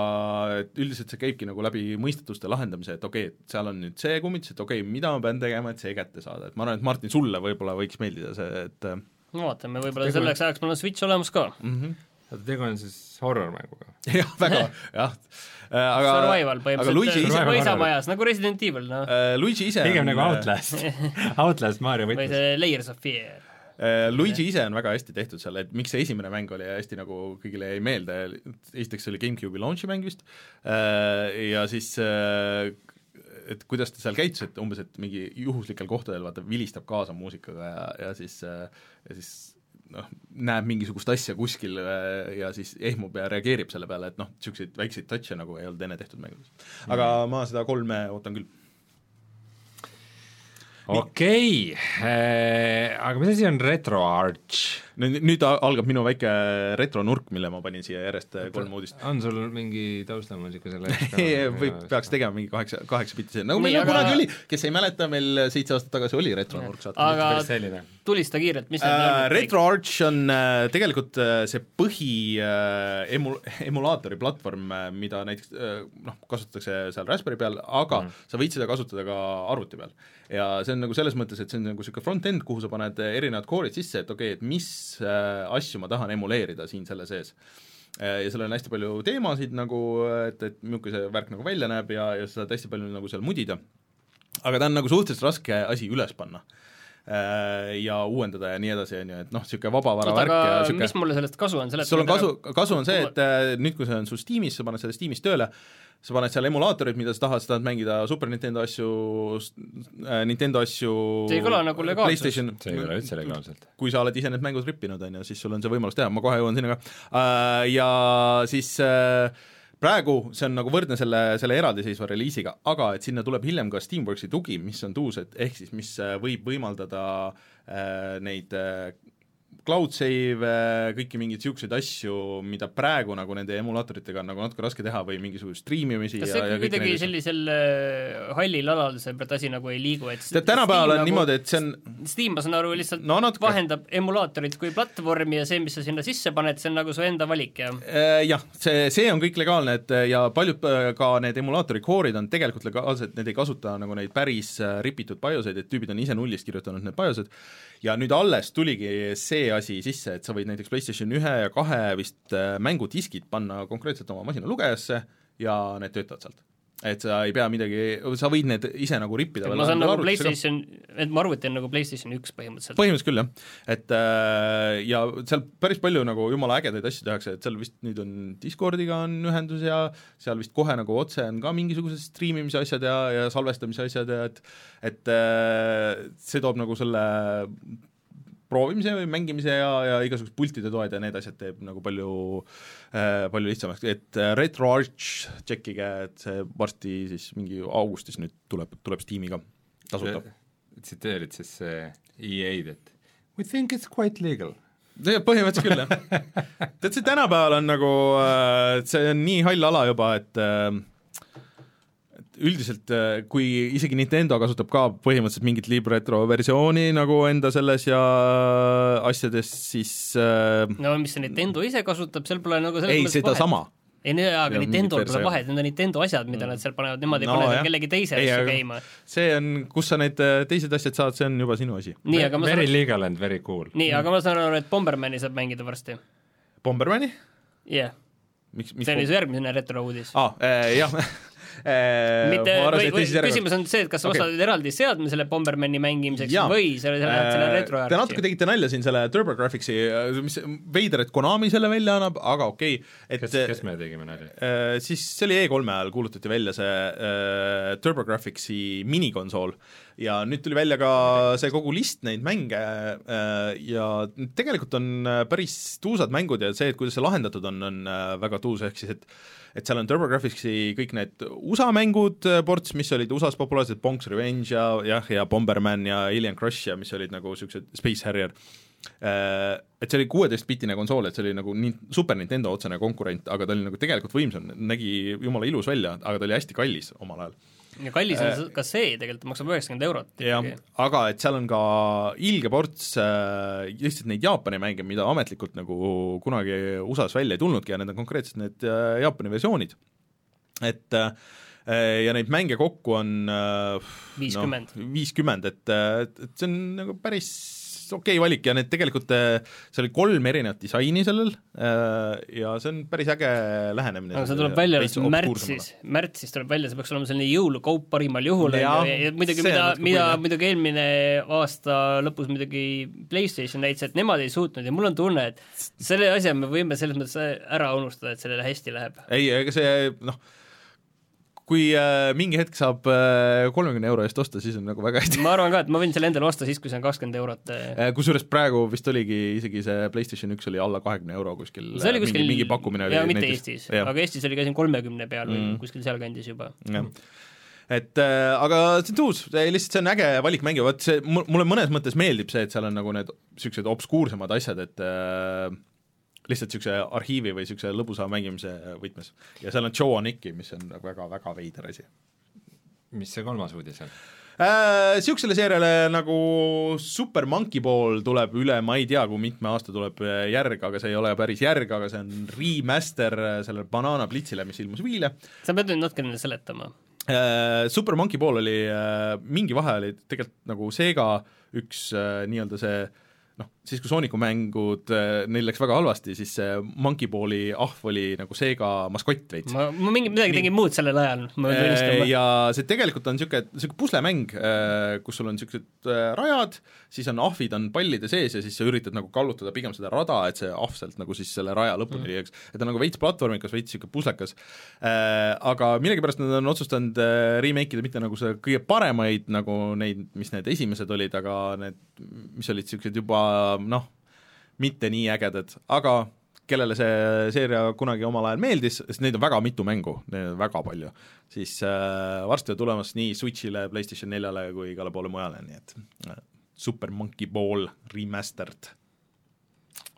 et üldiselt see käibki nagu läbi mõistatuste lahendamise, et okei okay,, et seal on nüüd see kummitus, et okei okay,, mida ma pean tegema, et see kätte saada, et ma arvan, et Martin, sulle võib-olla võiks meeldida see, et äh, no vaatame, võib-olla Tegu- selleks ajaks mul on Switch olemas ka. mm -hmm. oota, tegu on siis horror-mänguga? jah, väga, jah äh, aga Survival aga Luigi ise põhimõtteliselt, mõisamajas, nagu Resident Evil, noh. äh, Luigi ise pigem on, nagu Outlast Outlast Mario või võtmes. see Layers of Fear. Äh, Luigi ise on väga hästi tehtud seal, et miks see esimene mäng oli hästi nagu kõigile jäi meelde, esiteks see oli GameCube'i launch'i mäng vist, ja siis et kuidas ta seal käitus, et umbes, et mingi juhuslikel kohtadel vaata vilistab kaasa muusikaga ja, ja siis, ja siis noh, näeb mingisugust asja kuskil ja siis ehmub ja reageerib selle peale, et noh, niisuguseid väikseid touch'e nagu ei olnud enne tehtud mängudes. aga ma seda kolme ootan küll okei okay., aga mis asi on RetroArch? nüüd, nüüd algab minu väike retronurk, mille ma panin siia järjest äh, kolm uudist. on sul mingi taustamuusika selle või peaks tegema mingi kaheksa, kaheksa bitti, nagu meil aga- kunagi oli, kes ei mäleta, meil seitse aastat tagasi oli retronurk saate. aga tulista kiirelt, mis Äh, on? RetroArch on äh, tegelikult äh, see põhi äh, emu-, emulaatori platvorm äh,, mida näiteks äh, noh, kasutatakse seal Raspberry peal, aga mm. sa võid seda kasutada ka arvuti peal. ja see on nagu selles mõttes, et see on nagu niisugune front-end, kuhu sa paned äh, erinevad core'id sisse, et okei okay,, et mis äh, asju ma tahan emuleerida siin selle sees Äh, ja seal on hästi palju teemasid nagu, et, et milline see värk nagu välja näeb ja, ja sa saad hästi palju nagu seal mudida. aga ta on nagu suhteliselt raske asi üles panna ja uuendada ja nii edasi, on ju, et noh, niisugune vabavara värk ja niisugune mis mulle sellest kasu on, seleta sul on kasu, kasu on see, et äh, nüüd, kui see on sul Steamis, sa paned selle Steamis tööle, sa paned seal emulaatorid, mida sa tahad, sa tahad mängida Super Nintendo asju äh,, Nintendo asju See ei kõla nagu. PlayStation see ei ole üldse legaalselt. kui sa oled ise need mängud rippinud, on ju, siis sul on see võimalus teha, ma kohe jõuan sinna ka äh,. Ja siis äh, praegu see on nagu võrdne selle, selle eraldiseisva reliisiga, aga et sinna tuleb hiljem ka Steamworksi tugi, mis on tuus, et ehk siis mis äh, võib võimaldada äh, neid äh, cloud save, kõiki mingeid niisuguseid asju, mida praegu nagu nende emulaatoritega on nagu natuke raske teha või mingisugust striimimisi kas see kõiki kuidagi sellisel äh, hallil alal seepärast asi nagu ei liigu, et tead, tänapäeval on niimoodi, et see on Steam, ma saan aru, lihtsalt No natuke. vahendab emulaatorit kui platvormi ja see, mis sa sinna sisse paned, see on nagu su enda valik ja Äh, jah, see, see on kõik legaalne, et ja paljud äh, ka need emulaatori core'id on tegelikult legaalsed, need ei kasuta nagu neid päris äh, ripitud BIOSeid, et tüübid on ise nullist kirjutanud need BIOSed ja nüüd alles tuligi see asi sisse, et sa võid näiteks PlayStation ühe ja kahe vist äh, mängudiskid panna konkreetselt oma masina lugejasse ja need töötavad sealt. Et sa ei pea midagi, sa võid need ise nagu rippida ma saan nagu PlayStation, et mu arvuti on nagu PlayStation üks põhimõtteliselt. põhimõtteliselt küll jah, et äh, ja seal päris palju nagu jumala ägedaid asju tehakse, et seal vist nüüd on Discordiga on ühendus ja seal vist kohe nagu otse on ka mingisugused striimimise asjad ja, ja salvestamise asjad ja et et äh, see toob nagu selle proovimise või mängimise ja, ja igasugused pultide toed ja need asjad teeb nagu palju äh, palju lihtsamaks, et äh, RetroArch tšekkige, et see varsti siis mingi augustis nüüd tuleb, tuleb Steam'i ka tasuta. tsiteerid siis äh, EA-d, et we think it's quite legal. Põhimõtteliselt küll, jah. tead, see tänapäeval on nagu, see on nii hall ala juba, äh, et üldiselt äh, kui isegi Nintendo kasutab ka põhimõtteliselt mingit libretro versiooni nagu enda selles ja asjades, siis äh, no mis see Nintendo ise kasutab, seal pole nagu selles ei, sedasama. ei no jaa, Ja aga mingit Nintendol pole vahet, need on Nintendo asjad, mida nad seal panevad, nemad ei No pane seal kellegi teise Ei, asju aga- käima. see on, kus sa need äh, teised asjad saad, see on juba sinu asi. nii, aga ma Very saan, legal and very cool. nii, aga ma saan aru, et Bombermani saab mängida varsti. Bombermani? jah yeah., see oli su järgmine retro-uudis. aa äh,, jah mitte, ma arvasin, või, või küsimus on see, et kas sa Okei. ostad eraldi seadme selle Bombermani mängimiseks Jaa. või lähed selle Äh, retro Te natuke tegite nalja siin selle TurboGrafxi, mis veider, et Konami selle välja annab, aga okei okay,, et kes, kes me tegime nalja? äh, siis see oli E3-e ajal kuulutati välja see äh, TurboGrafxi minikonsool ja nüüd tuli välja ka see kogu list neid mänge äh, ja tegelikult on äh, päris tuusad mängud ja see, et kuidas see lahendatud on, on äh, väga tuus, ehk siis et et seal on TurboGrafxi kõik need USA mängud äh, ports, mis olid USA-s populaarsed, Bonk's Revenge ja jah, ja Bomberman ja Alien Crush ja mis olid nagu niisugused Space Harrier Äh, et see oli kuueteistbitine konsool, et see oli nagu nii Super Nintendo otsene konkurent, aga ta oli nagu tegelikult võimsam, nägi jumala ilus välja, aga ta oli hästi kallis omal ajal. Ja kallis on ka see tegelikult, maksab üheksakümmend eurot Äh, jah aga et seal on ka ilge ports äh, lihtsalt neid Jaapani mänge, mida ametlikult nagu kunagi USA-s välja ei tulnudki ja need on konkreetselt need äh, Jaapani versioonid. et äh, ja neid mänge kokku on äh, Viiskümmend. no, viiskümmend, et, et, et see on nagu päris okei okay valik ja need tegelikult, äh, seal oli kolm erinevat disaini sellel äh, ja see on päris äge lähenemine. aga see tuleb välja märtsis, märtsis tuleb välja, see peaks olema selline jõulukaup parimal juhul, on Jaa, ju, ja muidugi see mida, mida muidugi eelmine aasta lõpus muidugi PlayStation näitas, et nemad ei suutnud ja mul on tunne, et selle asja me võime selles mõttes ära unustada, et sellele hästi läheb. ei, ega see noh, kui äh, mingi hetk saab kolmekümne äh, euro eest osta, siis on nagu väga hästi ma arvan ka, et ma võin selle endale osta siis, kui see on kakskümmend eurot. Äh, kusjuures praegu vist oligi isegi see PlayStation üks oli alla kahekümne euro kuskil, see oli kuskil mingi, mingi pakkumine oli jaa, mitte. Eestis, aga Eestis oli ka siin kolmekümne peal või Mm. kuskil sealkandis juba. et äh, aga see on uus, lihtsalt see on äge valik mänge, vot see, mulle mõnes mõttes meeldib see, et seal on nagu need niisugused obskuursemad asjad, et äh, lihtsalt niisuguse arhiivi või niisuguse lõbusa mängimise võtmes. ja seal on Joe Aniki, mis on nagu väga-väga veider asi mis see kolmas uudis on? Niisugusele seeriale nagu Super Monkey Ball tuleb üle, ma ei tea, kui mitme aasta tuleb äh, järg, aga see ei ole päris järg, aga see on remaster äh, sellele Banana Blitzile, mis ilmus Wii'le. sa pead nüüd natukene seletama. Super Monkey Ball oli, äh, mingi vahe oli tegelikult nagu Sega üks äh, nii-öelda see noh, siis kui Sooniku mängud, neil läks väga halvasti, siis see Monkey Balli ahv oli nagu Sega maskott veits. ma, ma mingi, midagi tegin muud sellel ajal, ma pean tunnistama. ja see tegelikult on niisugune, niisugune puslemäng, kus sul on niisugused rajad, siis on ahvid on pallide sees ja siis sa üritad nagu kallutada pigem seda rada, et see ahv sealt nagu siis selle raja lõpuni Mm. mm., et ta on nagu veits platvormikas, veits niisugune puslekas, aga millegipärast nad on otsustanud remake ida mitte nagu see kõige paremaid, nagu neid, mis need esimesed olid, aga need, mis olid niisugused juba noh, mitte nii ägedad, aga kellele see seeria kunagi omal ajal meeldis, sest neid on väga mitu mängu, väga palju, siis äh, varsti on tulemas nii Switch'ile, PlayStation neljale kui igale poole mujale, nii et äh, Super Monkey Ball remastered.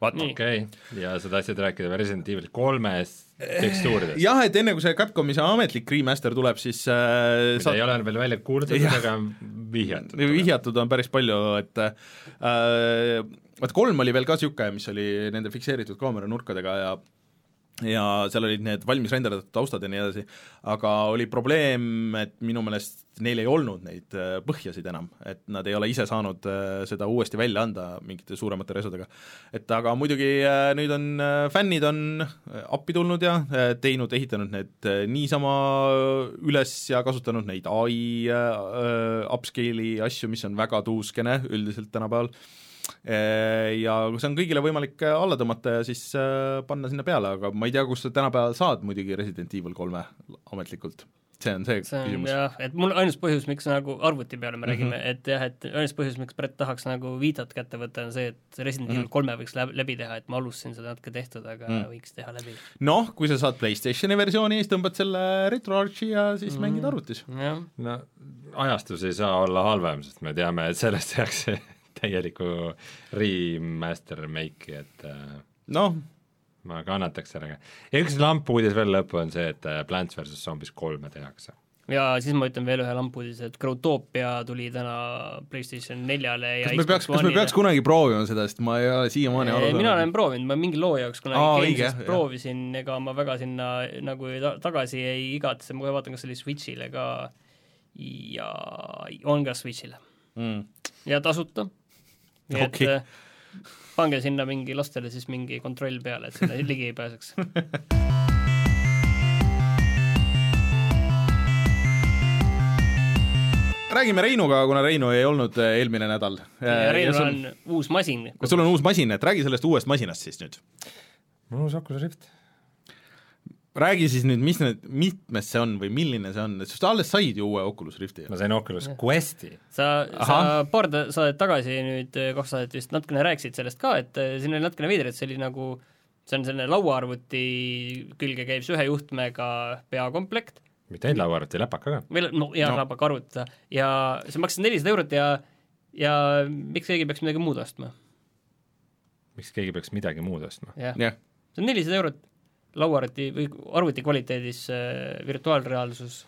Okei okay., ja sa tahtsid rääkida Resident Evil kolmes tekstuuridest, jah, et enne kui see Capcomi see ametlik remaster tuleb, siis äh, mida ei ole veel välja kuulutatud, aga vihjatud. vihjatud on päris palju, et äh, vaat kolm oli veel ka niisugune, mis oli nende fikseeritud kaamera nurkadega ja ja seal olid need valmis renderdatud taustad ja nii edasi, aga oli probleem, et minu meelest neil ei olnud neid äh, põhjasid enam, et nad ei ole ise saanud äh, seda uuesti välja anda mingite suuremate resudega. et aga muidugi äh, nüüd on fännid on appi tulnud ja teinud, ehitanud need niisama üles ja kasutanud neid ai upscale'i asju, mis on väga tuuskene üldiselt tänapäeval ja see on kõigile võimalik alla tõmmata ja siis äh, panna sinna peale, aga ma ei tea, kust sa tänapäeval saad muidugi Resident Evil kolme ametlikult. see on see, see on küsimus. jah, et mul ainus põhjus, miks nagu arvuti peale me räägime Mhm. mm, -hmm. et jah, et ainus põhjus, miks Brett tahaks nagu Vitat kätte võtta, on see, et Resident Evil Mhm. kolme võiks läbi, läbi teha, et ma alustasin seda natuke tehtud, aga Mm. mm. võiks teha läbi. noh, kui sa saad PlayStationi versiooni, siis tõmbad selle RetroArchi ja siis mm. Mm. mängid arvutis. jah, no ajastus ei saa olla halvem, sest me teame, et sellest tehakse täielikku remaster make'i, et äh, noh, ma kannataks sellega. ja üks lampuudis veel lõppu on see, et äh, Plants versus Zombies kolme tehakse. ja siis ma ütlen veel ühe lampuudise, et Growtopia tuli täna PlayStation neljale ja kas me peaks, kas me peaks kunagi proovima seda, sest ma ei ole siiamaani aru mina olen proovinud, ma mingi loo jaoks kunagi Aa, õige, proovisin, ega ma väga sinna nagu ei ta tagasi ei igatse, ma kohe vaatan, kas see oli Switch'ile ka ja on ka Switch'ile mm.. ja tasuta. Nii Okei. et äh, pange sinna mingi lastele siis mingi kontroll peale, et sinna ligi ei pääseks. räägime Reinuga, kuna Reinu ei olnud äh, eelmine nädal. ja Reinul on uus masin. kas sul on uus masin, et räägi sellest uuest masinast siis nüüd. mul on uus Oculus Rift. Räägi siis nüüd, mis need, mitmes see on või milline see on, sest sa alles said ju uue Oculus Rifti. ma sain Oculus Questi. sa, sa paar saadet tagasi nüüd, kaks saadet vist natukene rääkisid sellest ka, et äh, siin oli natukene veider, et see oli nagu see on selline lauaarvuti külge käib see ühe juhtmega peakomplekt, mitte ainult lauaarvuti, läpaka ka. või no jaa No. arvutada, ja see maksis nelisada eurot ja ja miks keegi peaks midagi muud ostma? miks keegi peaks midagi muud ostma? jah, jah, see on nelisada eurot lauaarvuti või arvuti kvaliteedis äh, virtuaalreaalsus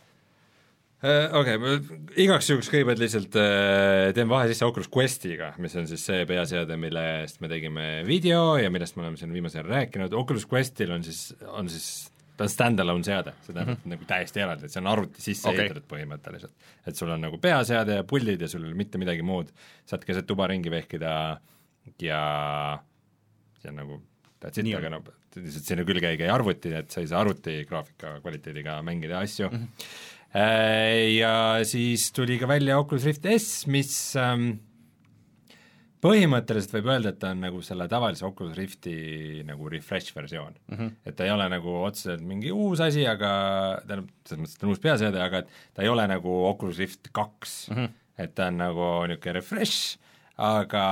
Äh, okei okay,, igaks juhuks kõigepealt lihtsalt äh, teen vahe sisse Oculus Questiga, mis on siis see peaseade, mille eest me tegime video ja millest me oleme siin viimasel ajal rääkinud, Oculus Questil on siis, on siis ta on stand-alone seade, see tähendab mm -hmm. nagu täiesti eraldi, et see on arvuti sisse okay. ehitatud põhimõtteliselt. et sul on nagu peaseade ja puldid ja sul ei ole mitte midagi muud, saad keset tuba ringi vehkida ja see on nagu that's it, aga noh, lihtsalt sinna külge ei käi arvuti, et sa ei saa arvuti graafika kvaliteediga mängida asju mm. -hmm. Ja siis tuli ka välja Oculus Rift S, mis ähm, põhimõtteliselt võib öelda, et ta on nagu selle tavalise Oculus Rifti nagu refresh versioon mm. -hmm. et ta ei ole nagu otseselt mingi uus asi, aga tähendab, selles mõttes, et ta on uus peaseade, aga et ta ei ole nagu Oculus Rift kaks mm, -hmm. et ta on nagu niisugune refresh, aga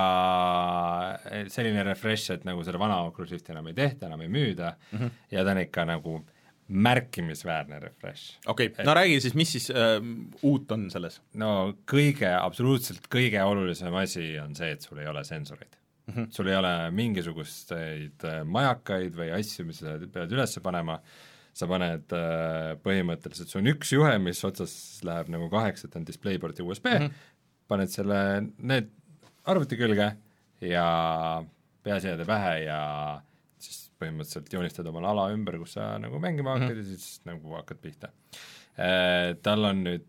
selline refresh, et nagu seda vana Oculus Rifti enam ei tehta, enam ei müüda mm -hmm. ja ta on ikka nagu märkimisväärne refresh okei okay., no räägi siis, mis siis äh, uut on selles? no kõige, absoluutselt kõige olulisem asi on see, et sul ei ole sensoreid mm. -hmm. sul ei ole mingisuguseid äh, majakaid või asju, mis sa pead üles panema, sa paned äh, põhimõtteliselt, sul on üks juhe, mis otsas läheb nagu kaheks, et on DisplayPort ja USB mm, -hmm. paned selle, need arvuti külge ja peaseade pähe ja siis põhimõtteliselt joonistad omale ala ümber, kus sa nagu mängima hakkad mm -hmm. ja siis nagu hakkad pihta. Tal on nüüd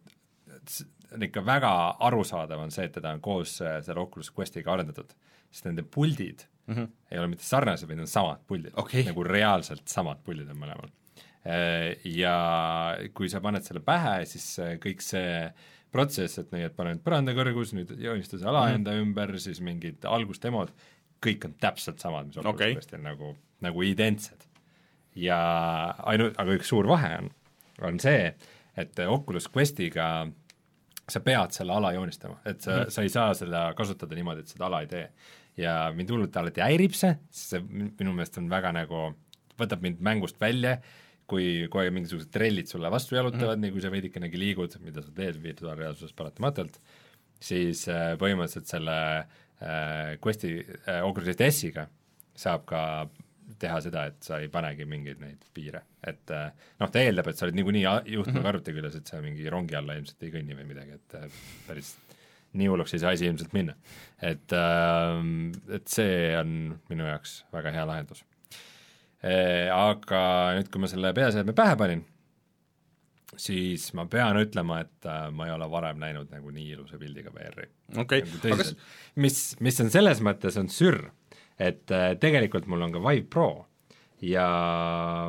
on ikka väga arusaadav on see, et teda on koos äh, selle Oculus Questiga arendatud, sest nende puldid mm -hmm. ei ole mitte sarnased, vaid on samad puldid Okei. nagu reaalselt samad puldid on mõlemal. Ja kui sa paned selle pähe, siis kõik see protsess, et nii, et pane nüüd põrandakõrgus, nüüd joonista see ala mm enda ümber, siis mingid algustemod, kõik on täpselt samad, mis Oculus okay. Questil nagu, nagu identsed. ja ainult, aga üks suur vahe on, on see, et Oculus Questiga sa pead selle ala joonistama, et sa mm, -hmm. sa ei saa seda kasutada niimoodi, et seda ala ei tee. ja mind hullult alati häirib see, see min- minu meelest on väga nagu, võtab mind mängust välja, kui kogu aeg mingisugused trellid sulle vastu jalutavad mm, -hmm. nii kui sa veidikenegi liigud, mida sa teed virtuaalreaalsuses paratamatult, siis äh, põhimõtteliselt selle äh, Questi äh, Oculus S-iga saab ka teha seda, et sa ei panegi mingeid neid piire, et äh, noh, ta eeldab, et sa oled niikuinii juhtmega arvuti küljes, et sa mingi rongi alla ilmselt ei kõnni või midagi, et äh, päris nii hulluks ei saa asi ilmselt minna. et äh,, et see on minu jaoks väga hea lahendus. Aga nüüd, kui ma selle peaseadme pähe panin, siis ma pean ütlema, et äh, ma ei ole varem näinud nagu nii ilusa pildiga VR-i okei nagu, aga mis, mis on selles mõttes, on sürr, et äh, tegelikult mul on ka Vive Pro ja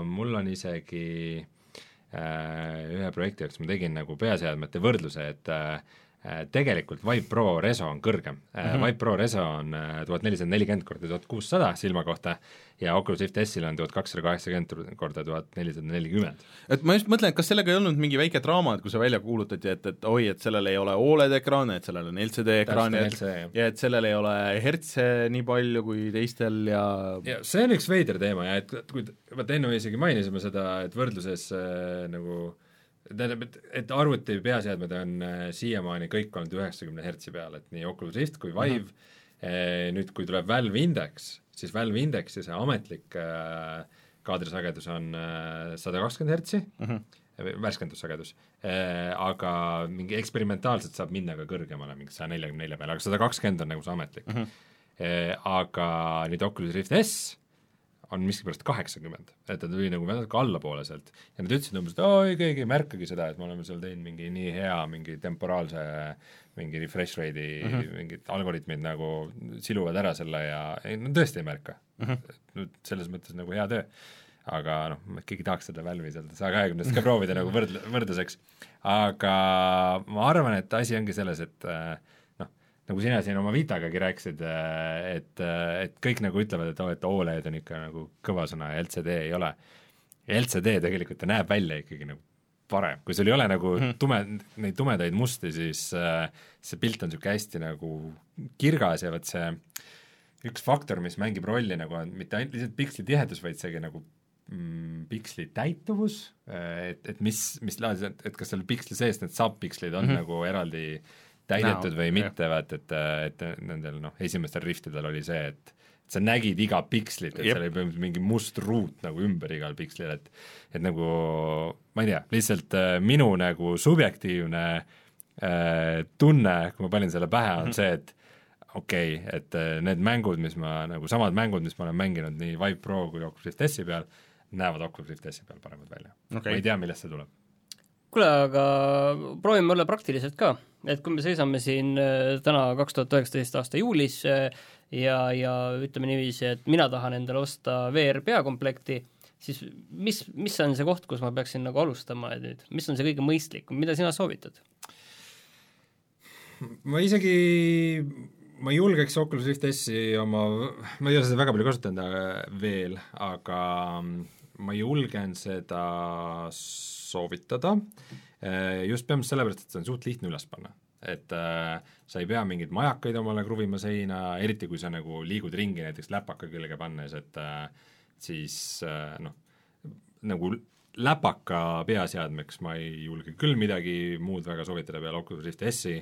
mul on isegi äh, ühe projekti jaoks ma tegin nagu peaseadmete võrdluse, et äh, äh, tegelikult Vive Pro reso on kõrgem mm. -hmm. Vive Pro reso on tuhat nelisada nelikümmend korda tuhat kuussada silma kohta ja Oculus Rift S-il on tuhat kakssada kaheksakümmend korda tuhat nelisada nelikümmend. et ma just mõtlen, et kas sellega ei olnud mingi väike draama, et kui see välja kuulutati, et, et oi, et sellel ei ole Oled ekraane, et sellel on LCD ekraan ja et sellel ei ole hertse nii palju kui teistel ja, ja see on üks veider teema ja et kui, vaata enne me isegi mainisime seda, et võrdluses äh, nagu tähendab, et, et arvuti peaseadmed on äh, siiamaani kõik olnud üheksakümne hertsi peal, et nii Oculus Rift kui Vive mm, -hmm. Nüüd, kui tuleb Valve Index, siis Valve Indexi see ametlik äh, kaadrisagedus on äh, sada kakskümmend hertsi mm, -hmm. värskendussagedus, aga mingi eksperimentaalselt saab minna ka kõrgemale, mingi saja neljakümne nelja peale, aga sada kakskümmend on nagu see ametlik mm. -hmm. Aga nüüd Oculus Rift S on miskipärast kaheksakümmend, et ta tuli nagu natuke allapoole sealt ja nad ütlesid umbes, et oi, keegi ei märkagi seda, et me oleme seal teinud mingi nii hea mingi temporaalse mingi refresh rate'i mm -hmm. mingid algoritmid nagu siluvad ära selle ja ei, no tõesti ei märka mm. -hmm. nüüd selles mõttes nagu hea töö. aga noh, keegi tahaks seda Valve'i sealt saja kahekümnest ka proovida nagu võrdle, võrdluseks. aga ma arvan, et asi ongi selles, et äh, nagu sina siin oma Vitagagi rääkisid, äh, et, äh, et kõik nagu ütlevad, et oo et Oled on ikka nagu kõva sõna ja LCD ei ole. LCD tegelikult ta näeb välja ikkagi nagu parem, kui sul ei ole nagu -hmm. tume, neid tumedaid musti, siis äh, see pilt on niisugune hästi nagu kirgas ja vot see üks faktor, mis mängib rolli nagu on mitte ainult lihtsalt piksli tihedus, vaid seegi nagu mm, piksli täituvus, äh, et, et mis, mis laadis, et, kas seal piksli sees need subpikslid on mm -hmm. nagu eraldi täidetud no, või mitte, vaat et, et nendel noh, esimestel riftidel oli see, et sa nägid iga pikslit, et Jep. seal oli põhimõtteliselt mingi must ruut nagu ümber igal pikslil, et et nagu ma ei tea, lihtsalt äh, minu nagu subjektiivne äh, tunne, kui ma panin selle pähe, on mm -hmm. see, et okei okay,, et äh, need mängud, mis ma nagu, samad mängud, mis ma olen mänginud nii Vive Pro kui Oculus Rift S-i peal, näevad Oculus Rift S-i peal paremad välja okay.. ma ei tea, millest see tuleb. Kuule, aga proovime olla praktilised ka, et kui me seisame siin äh, täna kaks tuhat üheksateist aasta juulis äh, ja, ja ütleme niiviisi, et mina tahan endale osta VR peakomplekti, siis mis, mis on see koht, kus ma peaksin nagu alustama nüüd, mis on see kõige mõistlikum, mida sina soovitad? ma isegi, ma julgeks Oculus Rift S-i oma, ma ei ole seda väga palju kasutanud äh, veel, aga ma julgen seda soovitada. Äh, just peamiselt sellepärast, et see on suht lihtne üles panna. Et äh, sa ei pea mingeid majakaid omale kruvima seina, eriti kui sa nagu liigud ringi näiteks läpaka külge pannes, et äh, siis äh, noh, nagu läpaka peaseadmeks ma ei julge küll midagi muud väga soovitada peale Oculus Rift S-i,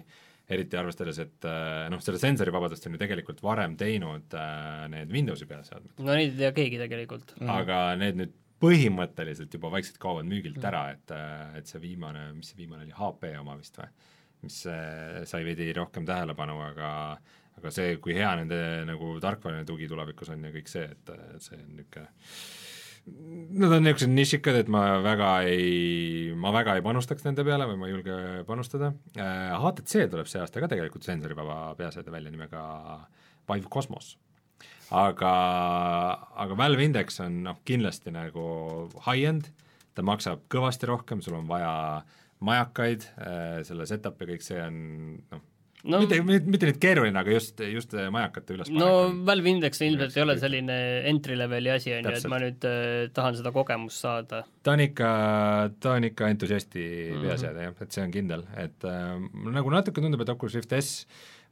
eriti arvestades, et äh, noh, selle sensorivabadust on ju tegelikult varem teinud äh, need Windowsi peaseadmed. no neid ei tea keegi tegelikult. Aga need nüüd põhimõtteliselt juba vaikselt kaovad müügilt mm. ära, et, äh, et see viimane, mis see viimane oli, HP oma vist või? mis äh, sai veidi rohkem tähelepanu, aga aga see, kui hea nende nagu tarkvaraline tugi tulevikus on ja kõik see, et see on niisugune Nad on niisugused nišikad, et ma väga ei, ma väga ei panustaks nende peale või ma ei julge panustada. HTC tuleb see aasta ka tegelikult sensorivaba peaseade välja nimega Vive Cosmos. Aga, aga Valve Index on noh, kindlasti nagu high-end, ta maksab kõvasti rohkem, sul on vaja äh, majakaid, äh, selle setup ja kõik see on noh, no mitte, mitte, nüüd keeruline, aga just, just majakate ülespanek no Valve Index ilmselt ei ole selline entry leveli asi, on ju, et ma nüüd äh, tahan seda kogemust saada. ta on ikka, ta on ikka entusiasti mm -hmm. peaseade jah, et see on kindel, et äh, nagu natuke tundub, et Oculus Rift S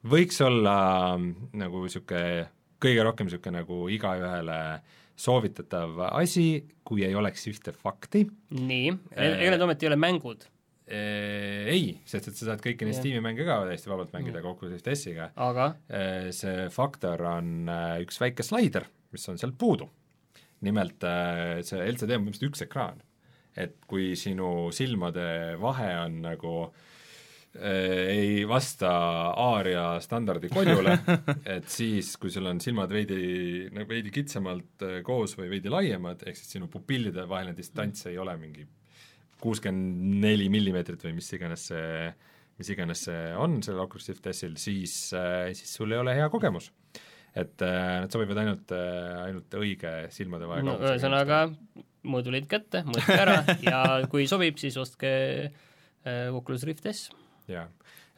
võiks olla äh, nagu niisugune kõige rohkem niisugune nagu igaühele soovitatav asi, kui ei oleks ühte fakti. nii, ega need ometi ei ole mängud? ei, sest et sa saad kõiki neid Steam'i mänge ka täiesti vabalt mängida kokku Rift S-iga. aga? see faktor on äh, üks väike slaider, mis on sealt puudu. nimelt äh, see LCD on põhimõtteliselt üks ekraan. et kui sinu silmade vahe on nagu äh, ei vasta Aaria standardi koljule, et siis, kui sul on silmad veidi, nagu veidi kitsamalt koos või veidi laiemad, ehk siis sinu pupillide vaheline distants ei ole mingi kuuskümmend neli millimeetrit või mis iganes see, mis iganes see on sellel Oculus Rift S-il, siis, siis sul ei ole hea kogemus. et äh, nad sobivad ainult, äh, ainult õige silmade vahe no ühesõnaga, mõõdulid kätte, mõõtke ära ja kui sobib, siis ostke äh, Oculus Rift S. jah,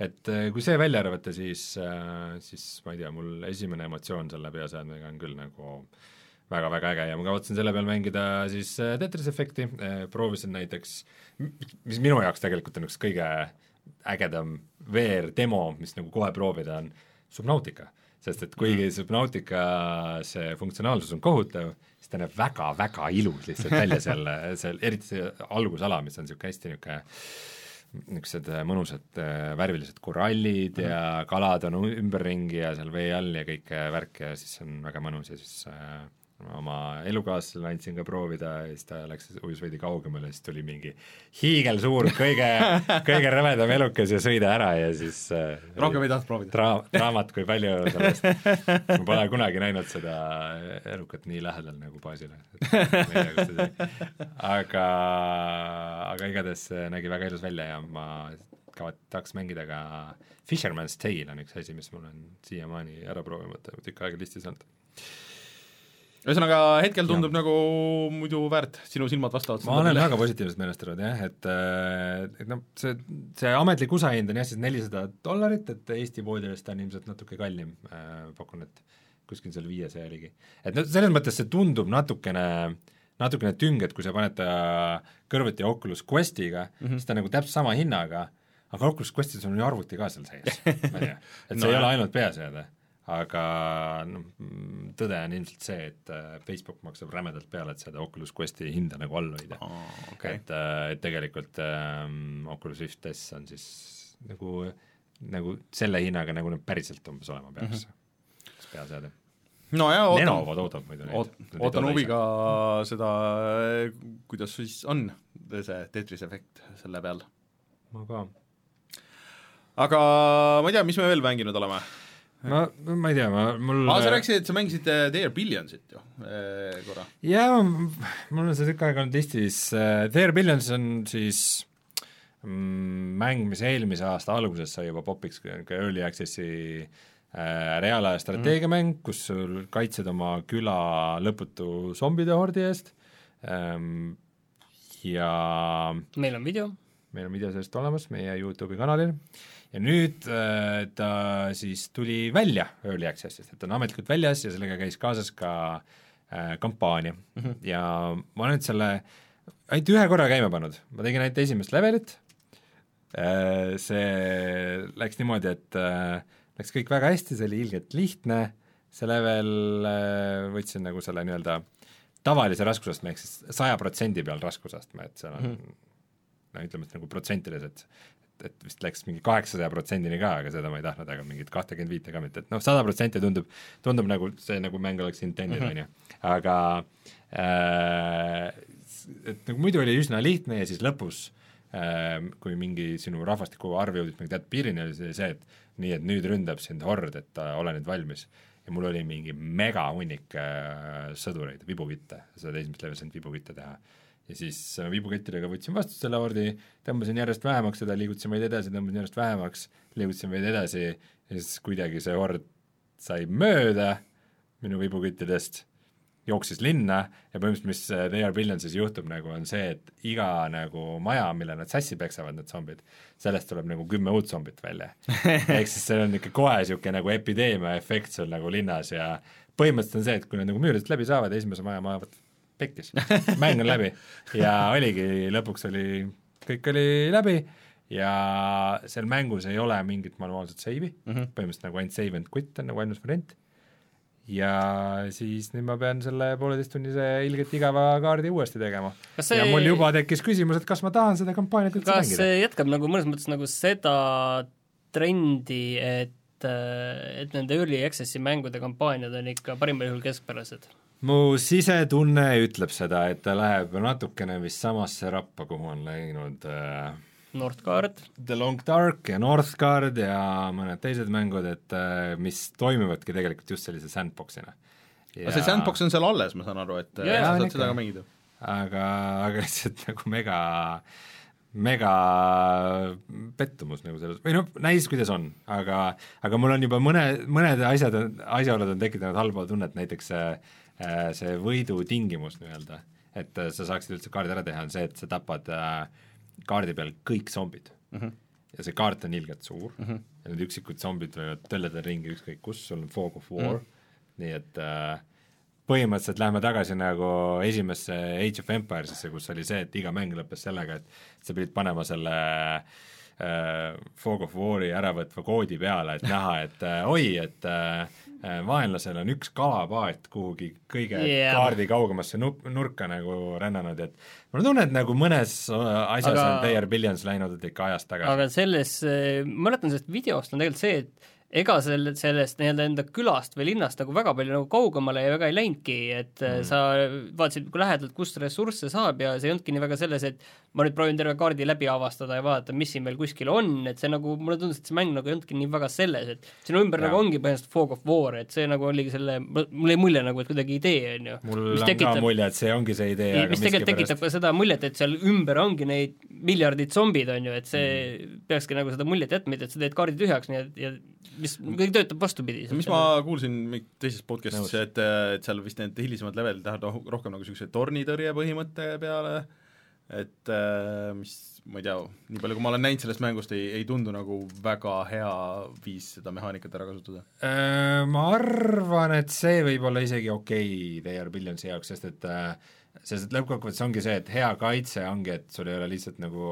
et kui see välja arvata, siis, siis ma ei tea, mul esimene emotsioon selle peaseadmega on küll nagu äh, väga-väga äge ja ma kavatsen selle peal mängida siis äh, Tetris efekti, äh, proovisin näiteks, mis minu jaoks tegelikult on üks kõige ägedam VR demo, mis nagu kohe proovida, on Subnautica. sest et kuigi mm. Subnautica see funktsionaalsus on kohutav, siis ta näeb väga-väga ilus lihtsalt välja seal, seal eriti see algusala, mis on niisugune hästi niisugune niisugused äh, mõnusad äh, värvilised korallid mm -hmm. ja kalad on ümberringi ja seal vee all ja kõike värki ja siis on väga mõnus ja siis äh, oma elukaaslasele andsin ka proovida ja siis ta läks, ujus veidi kaugemale siis tuli mingi hiigelsuur, kõige, kõige rõvedam elukas ja sõi ta ära ja siis äh, rohkem ei tahtnud proovida? draa-, draamat kui palju sellest, ma pole kunagi näinud seda elukat nii lähedal nagu baasile. aga, aga igatahes see nägi väga ilus välja ja ma tahaks mängida ka Fisherman's Tale on üks asi, mis mul on siiamaani ära proovimata, tükk aega listis olnud. Ühesõnaga, hetkel tundub ja. nagu muidu väärt, sinu silmad vastavad ma olen väga positiivselt meelestatud jah, et et noh, see, see ametlik USA hind on jah, siis nelisada dollarit, et Eesti poodidest on ilmselt natuke kallim äh,, pakun, et kuskil seal viiesaja ligi. et noh, selles mõttes see tundub natukene natukene tüng, et kui sa paned ta kõrvuti Oculus Questiga mm, -hmm. siis ta on nagu täpselt sama hinnaga, aga Oculus Questis on ju arvuti ka seal sees, ma ei tea, et see no, ei ole ainult peaseade aga noh, tõde on ilmselt see, et äh, Facebook maksab rämedalt peale, et seda Oculus Questi hinda nagu all hoida oh,. Okay. et, äh, et tegelikult ähm, Oculus Rift S on siis nagu, nagu selle hinnaga, nagu nad päriselt umbes olema peaks mm, -hmm. peaseade. no jaa, ootan Lenovo toodab muidu neid oot,. ootan huviga seda, kuidas siis on see Tetris efekt selle peal. ma ka. aga ma ei tea, mis me veel mänginud oleme ma, ma ei tea, ma, mul aa, sa rääkisid, et sa mängisid äh, There Billionsit ju äh, korra. jaa, mul on see tükk aega olnud listis, äh, There Billions on siis mm, mäng, mis eelmise aasta alguses sai juba popiks ka Early Access'i äh, reaalaja strateegiamäng mm, -hmm. kus sul kaitsed oma küla lõputu zombide hordi eest ähm, ja meil on video. Meil on video sellest olemas meie YouTube'i kanalil. Ja nüüd äh, ta siis tuli välja Early Access'ist, et ta on ametlikult väljas ja sellega käis kaasas ka äh, kampaania. Mm -hmm. ja ma olen nüüd selle ainult ühe korra käima pannud, ma tegin ainult esimest levelit. Äh,, see läks niimoodi, et äh, läks kõik väga hästi, see oli ilgelt lihtne, see level äh, võtsin nagu selle nii-öelda tavalise raskusastme ehk siis saja protsendi peal raskusastme, et seal on mm -hmm. No ütleme, et nagu protsentides, et et vist läks mingi kaheksasaja protsendini ka, aga seda ma ei tahtnud, aga mingit kahtekümmet viite ka mitte, et noh, sada protsenti tundub, tundub nagu see, nagu mäng oleks intended, on ju, aga äh, et nagu muidu oli üsna lihtne ja siis lõpus äh, kui mingi sinu rahvastiku arv jõudis mingi teatud piirini, oli see see, et nii, et nüüd ründab sind hord, et äh, ole nüüd valmis. ja mul oli mingi megahunnik äh, sõdureid, vibukitte, seda esimest level saanud vibukitte teha ja siis äh, viibukettidega võtsin vastu selle ordi, tõmbasin järjest vähemaks seda, liigutasin veidi edasi, tõmbasin järjest vähemaks, liigutasin veidi edasi ja siis kuidagi see hord sai mööda minu viibukittidest, jooksis linna ja põhimõtteliselt, mis They Are Billionsis juhtub nagu, on see, et iga nagu maja, mille nad sassi peksavad, need zombid, sellest tuleb nagu kümme uut zombit välja. ehk siis seal on ikka kohe niisugune nagu epideemia efekt sul nagu linnas ja põhimõtteliselt on see, et kui nad nagu müüridest läbi saavad ja esimese maja maavad pekkis, mäng on läbi ja oligi, lõpuks oli, kõik oli läbi ja seal mängus ei ole mingit manuaalset save'i mm, -hmm. põhimõtteliselt nagu ainult save and quit on nagu ainus variant, ja siis nüüd ma pean selle pooleteisttunnise ilgelt igava kaardi uuesti tegema. See... ja mul juba tekkis küsimus, et kas ma tahan seda kampaaniat üldse mängida. kas see jätkab nagu mõnes mõttes nagu seda trendi, et et nende early access'i mängude kampaaniad on ikka parimal juhul keskpärased? Mu sisetunne ütleb seda, et ta läheb natukene vist samasse rappa, kuhu on läinud äh, Northgard. The Long Dark ja Northgard ja mõned teised mängud, et äh, mis toimivadki tegelikult just sellise sandbox'ina. aga see sandbox on seal alles, ma saan aru, et ja, sa saad seda ka mängida? aga, aga lihtsalt nagu mega mega pettumus nagu selles, või noh, näis, kuidas on, aga aga mul on juba mõne, mõned asjad, asjaolud on tekitanud halba tunnet, näiteks äh, Äh, see võidutingimus nii-öelda, et äh, sa saaksid üldse kaardi ära teha, on see, et sa tapad äh, kaardi peal kõik zombid mm. -hmm. ja see kaart on ilgelt suur mm -hmm. ja need üksikud zombid võivad tölleda ringi ükskõik kus, sul on fog of war mm, -hmm. nii et äh, põhimõtteliselt lähme tagasi nagu esimesse Age of Empires'isse, kus oli see, et iga mäng lõppes sellega, et sa pidid panema selle äh, Fog of War'i äravõtva koodi peale, et näha, et äh, oi, et äh, äh, vaenlasel on üks kalapaat kuhugi kõige yeah. kaardi kaugemasse nup-, nurka nagu rännanud, et mul on tunne, et nagu mõnes äh, asjas Aga- on Player Billions läinud ikka ajast tagasi. aga selles, ma mäletan sellest videost on tegelikult see, et ega selle, sellest nii-öelda enda külast või linnast nagu väga palju nagu kaugemale ja väga ei läinudki, et mm. sa vaatasid nagu lähedalt, kust ressursse saab ja see ei olnudki nii väga selles, et ma nüüd proovin terve kaardi läbi avastada ja vaadata, mis siin veel kuskil on, et see nagu, mulle tundus, et see mäng nagu ei olnudki nii väga selles, et sinu ümber Jaa. nagu ongi põhimõtteliselt Fog of War, et see nagu oligi selle, mul jäi mulje nagu, et kuidagi idee, on ju. mul mis on tekitab- ka mulje, et see ongi see idee, aga mis tegelikult tekitab ka seda muljet, et seal ümber ongi neid miljardid zombid, on ju, et see mm. peakski nagu seda muljet jätma, et sa teed kaardi tühjaks, nii et ja mis kõik töötab vastupidi. mis ma kuulsin podcast'ist, Nõus. et, et seal vist need hilisemad levelid lähevad roh- rohkem nagu niisuguse tornitõrje põhimõtte peale, et äh, mis, ma ei tea, nii palju, kui ma olen näinud sellest mängust, ei, ei tundu nagu väga hea viis seda mehaanikat ära kasutada. Äh, ma arvan, et see võib olla isegi okei okay VR Billionsi jaoks, sest et äh, sest et lõppkokkuvõttes ongi see, et hea kaitse ongi, et sul ei ole lihtsalt nagu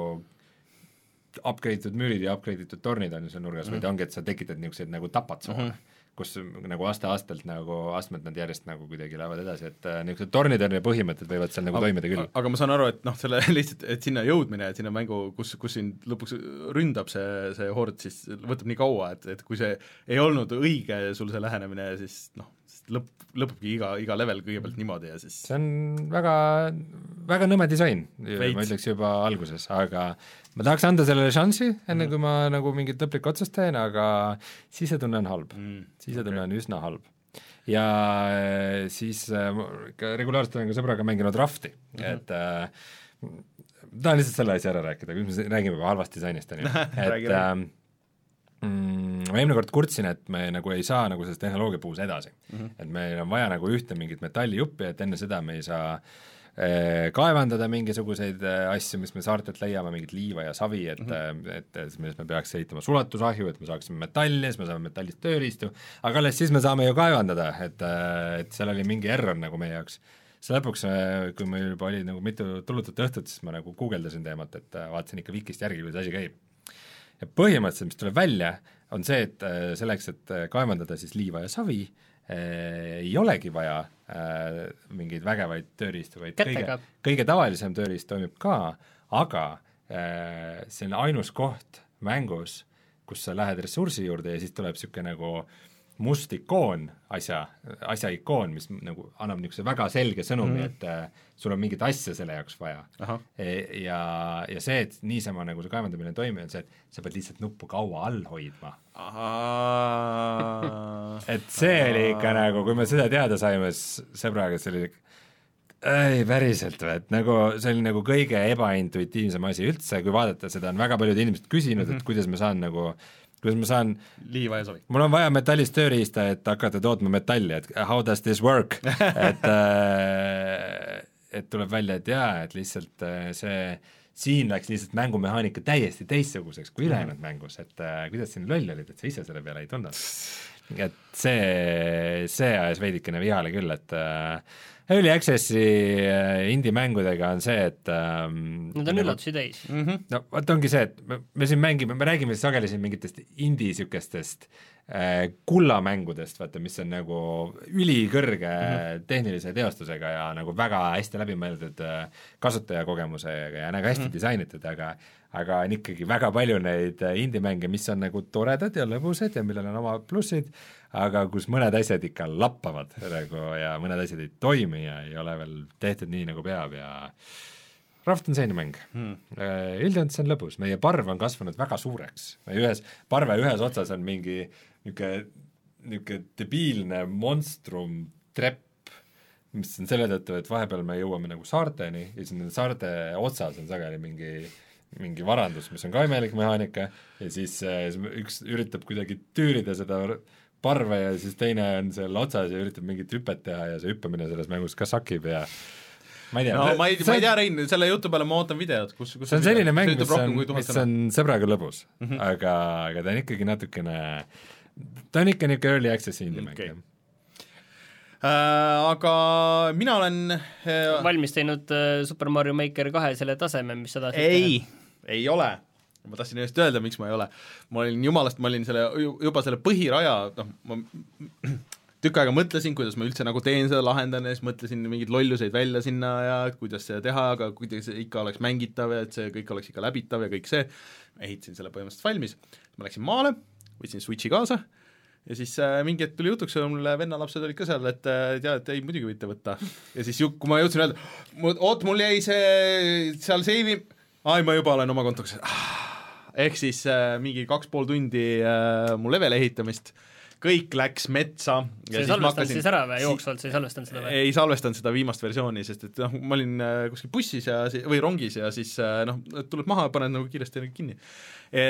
upgrade itud müürid ja upgrade itud tornid on ju seal nurgas mm, -hmm. vaid ongi, et sa tekitad niisuguseid nagu tapatsoone mm, -hmm. Kus nagu aste-astelt nagu, astmed nad järjest nagu kuidagi lähevad edasi, et äh, niisugused tornitõrje põhimõtted võivad seal nagu Aga- toimida küll. aga ma saan aru, et noh, selle lihtsalt, et sinna jõudmine, et sinna mängu, kus, kus sind lõpuks ründab see, see hord, siis võtab nii kaua, et, et kui see ei olnud õige sul see lähenemine, siis noh, lõpp, lõpebki iga, iga level kõigepealt niimoodi ja siis see on väga, väga nõme disain, ma ütleks juba alguses, aga ma tahaks anda sellele šanssi, enne kui ma nagu mingit lõplikku otsust teen, aga sisetunne on halb mm, sisetunne okay. on üsna halb. ja äh, siis äh, regulaarselt olen ka sõbraga mänginud Rafti mm. -hmm. et äh, tahan lihtsalt selle asja ära rääkida, kui me räägime juba halvast disainist, on ju, et äh, mm, ma eelmine kord kurtsin, et me nagu ei saa nagu selles tehnoloogiapuus edasi mm. -hmm. et meil on vaja nagu ühte mingit metallijuppi, et enne seda me ei saa eh, kaevandada mingisuguseid eh, asju, mis me saartelt leiame, mingit liiva ja savi, et mm, -hmm. et, et millest me peaks ehitama sulatusahju, et me saaksime metalli, siis me saame metallist tööriistu, aga alles siis me saame ju kaevandada, et, et seal oli mingi error nagu meie jaoks siis lõpuks, kui meil juba oli nagu mitu tulutut õhtut, siis ma nagu guugeldasin teemat, et vaatasin ikka Vikist järgi, kuidas asi käib. Ja põhimõtteliselt, mis tuleb välja, on see, et äh, selleks, et äh, kaevandada siis liiva ja savi, ei olegi vaja äh, mingeid vägevaid tööriistu, vaid Kätega. kõige, kõige tavalisem tööriist toimib ka, aga äh, see on ainus koht mängus, kus sa lähed ressursi juurde ja siis tuleb niisugune nagu must ikoon asja, asja ikoon, mis nagu annab niisuguse väga selge sõnumi mm, -hmm. et äh, sul on mingit asja selle jaoks vaja. E- ja, ja see, et niisama nagu see kaevandamine toimib, on see, et sa pead lihtsalt nuppu kaua all hoidma. et see oli ikka nagu, kui me seda teada saime, siis sõbraga see oli ei, päriselt või, et nagu see oli nagu kõige ebaintuitiivsem asi üldse, kui vaadata seda, on väga paljud inimesed küsinud mm, -hmm. et kuidas ma saan nagu, kuidas ma saan, liiva ja savi. mul on vaja metallist tööriista, et hakata tootma metalli, et how does this work et äh, et tuleb välja, et jaa, et lihtsalt äh, see siin läks lihtsalt mängumehaanika täiesti teistsuguseks kui ülejäänud mängus, et äh, kuidas siin loll olid, et sa ise selle peale ei tulnud. et see, see ajas veidikene vihale küll, et äh, Early Access'i äh, indie-mängudega on see, et ähm, Need on üllatusi täis. no vot ongi see, et me, me siin mängime, me räägime sageli siin mingitest indie niisugustest äh, kullamängudest, vaata, mis on nagu ülikõrge mm -hmm. tehnilise teostusega ja nagu väga hästi läbimõeldud äh, kasutajakogemusega ja nagu hästi mm -hmm. disainitud, aga aga on ikkagi väga palju neid äh, indie-mänge, mis on nagu toredad ja lõbusad ja millel on oma plussid, aga kus mõned asjad ikka lappavad nagu ja mõned asjad ei toimi ja ei ole veel tehtud nii, nagu peab ja Raft on selline mäng hmm.. Üldjoontes see on lõbus, meie parv on kasvanud väga suureks, ühes, parve ühes otsas on mingi niisugune, niisugune debiilne monstrum trepp, mis on selle tõttu, et vahepeal me jõuame nagu saarteni ja siis nende saarte otsas on sageli mingi mingi varandus, mis on ka imelik mehaanika ja siis äh, üks üritab kuidagi tüürida seda parve ja siis teine on seal otsas ja üritab mingit hüpet teha ja see hüppamine selles mängus ka sakib ja ma ei tea. No ma ei, ma ei tea, Rein, selle jutu peale ma ootan videot, kus, kus see on selline mäng, mis on, mis on sõbraga lõbus. Mm, -hmm. aga, aga ta on ikkagi natukene, ta on ikka niisugune early access'i indie mäng okay., äh, aga mina olen äh, valmis teinud äh, Super Mario Maker kahe selle taseme, mis seda ei, ei ole. ma tahtsin just öelda, miks ma ei ole. ma olin jumalast, ma olin selle, juba selle põhiraja, noh, ma tükk aega mõtlesin, kuidas ma üldse nagu teen seda, lahendan ja siis mõtlesin mingeid lolluseid välja sinna ja kuidas seda teha, aga kuidas ikka oleks mängitav ja et see kõik oleks ikka läbitav ja kõik see, ehitasin selle põhimõtteliselt valmis, ma läksin maale, võtsin Switchi kaasa ja siis äh, mingi hetk tuli jutuks, mul vennalapsed olid ka seal, et äh, tead, ei, muidugi võite võtta. ja siis ju, kui ma jõudsin öelda, oot, mul jäi see seal seivi, ai, ma juba olen oma kontoks ah,, ehk siis äh, mingi kaks pool tundi äh, mu level ehitamist kõik läks metsa. sa ei salvestanud hakkasin... siis ära või jooksvalt, sa ei salvestanud seda või? ei salvestanud seda viimast versiooni, sest et noh, ma olin äh, kuskil bussis ja või rongis ja siis äh, noh, tuled maha, paned nagu kiiresti kinni e,.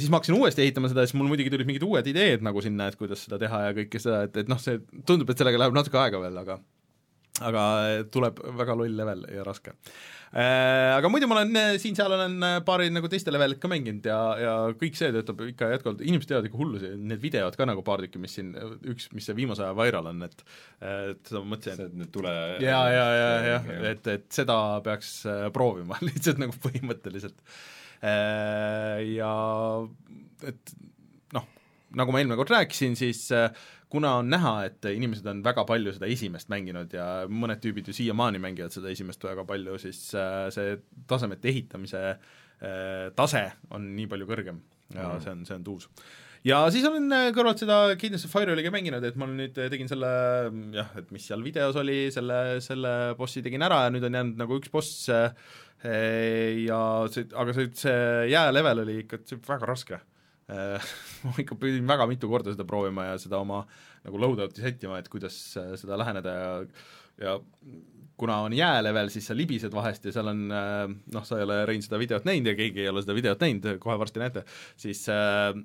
Siis ma hakkasin uuesti ehitama seda ja siis mul muidugi tulid mingid uued ideed nagu sinna, et kuidas seda teha ja kõike seda, et, et noh, see tundub, et sellega läheb natuke aega veel, aga aga tuleb väga loll level ja raske. Äh, aga muidu ma olen äh, siin-seal olen paari nagu teiste levelit ka mänginud ja, ja kõik see töötab ikka jätkuvalt, inimesed teevad ikka hullusi, need videod ka nagu paar tükki, mis siin, üks, mis see viimase aja viral on, et et seda ma mõtlesin, et need tule ja, ja, ja, ja, et, et seda peaks proovima lihtsalt nagu põhimõtteliselt. Ja et noh, nagu ma eelmine kord rääkisin, siis äh, kuna on näha, et inimesed on väga palju seda esimest mänginud ja mõned tüübid ju siiamaani mängivad seda esimest väga palju, siis äh, see tasemete ehitamise äh, tase on nii palju kõrgem. Ja mm. see on, see on tuus. Ja siis olen äh, kõrvalt seda of Fire'oliga mänginud, et ma nüüd tegin selle jah, et mis seal videos oli, selle, selle bossi tegin ära ja nüüd on jäänud nagu üks boss ja see, aga see, see jäälevel oli ikka väga raske ma ikka pidin väga mitu korda seda proovima ja seda oma nagu loadout'i sättima, et kuidas äh, seda läheneda ja ja kuna on jäälevel, siis sa libised vahest ja seal on äh, noh, sa ei ole, Rein, seda videot näinud ja keegi ei ole seda videot näinud, kohe varsti näete, siis äh,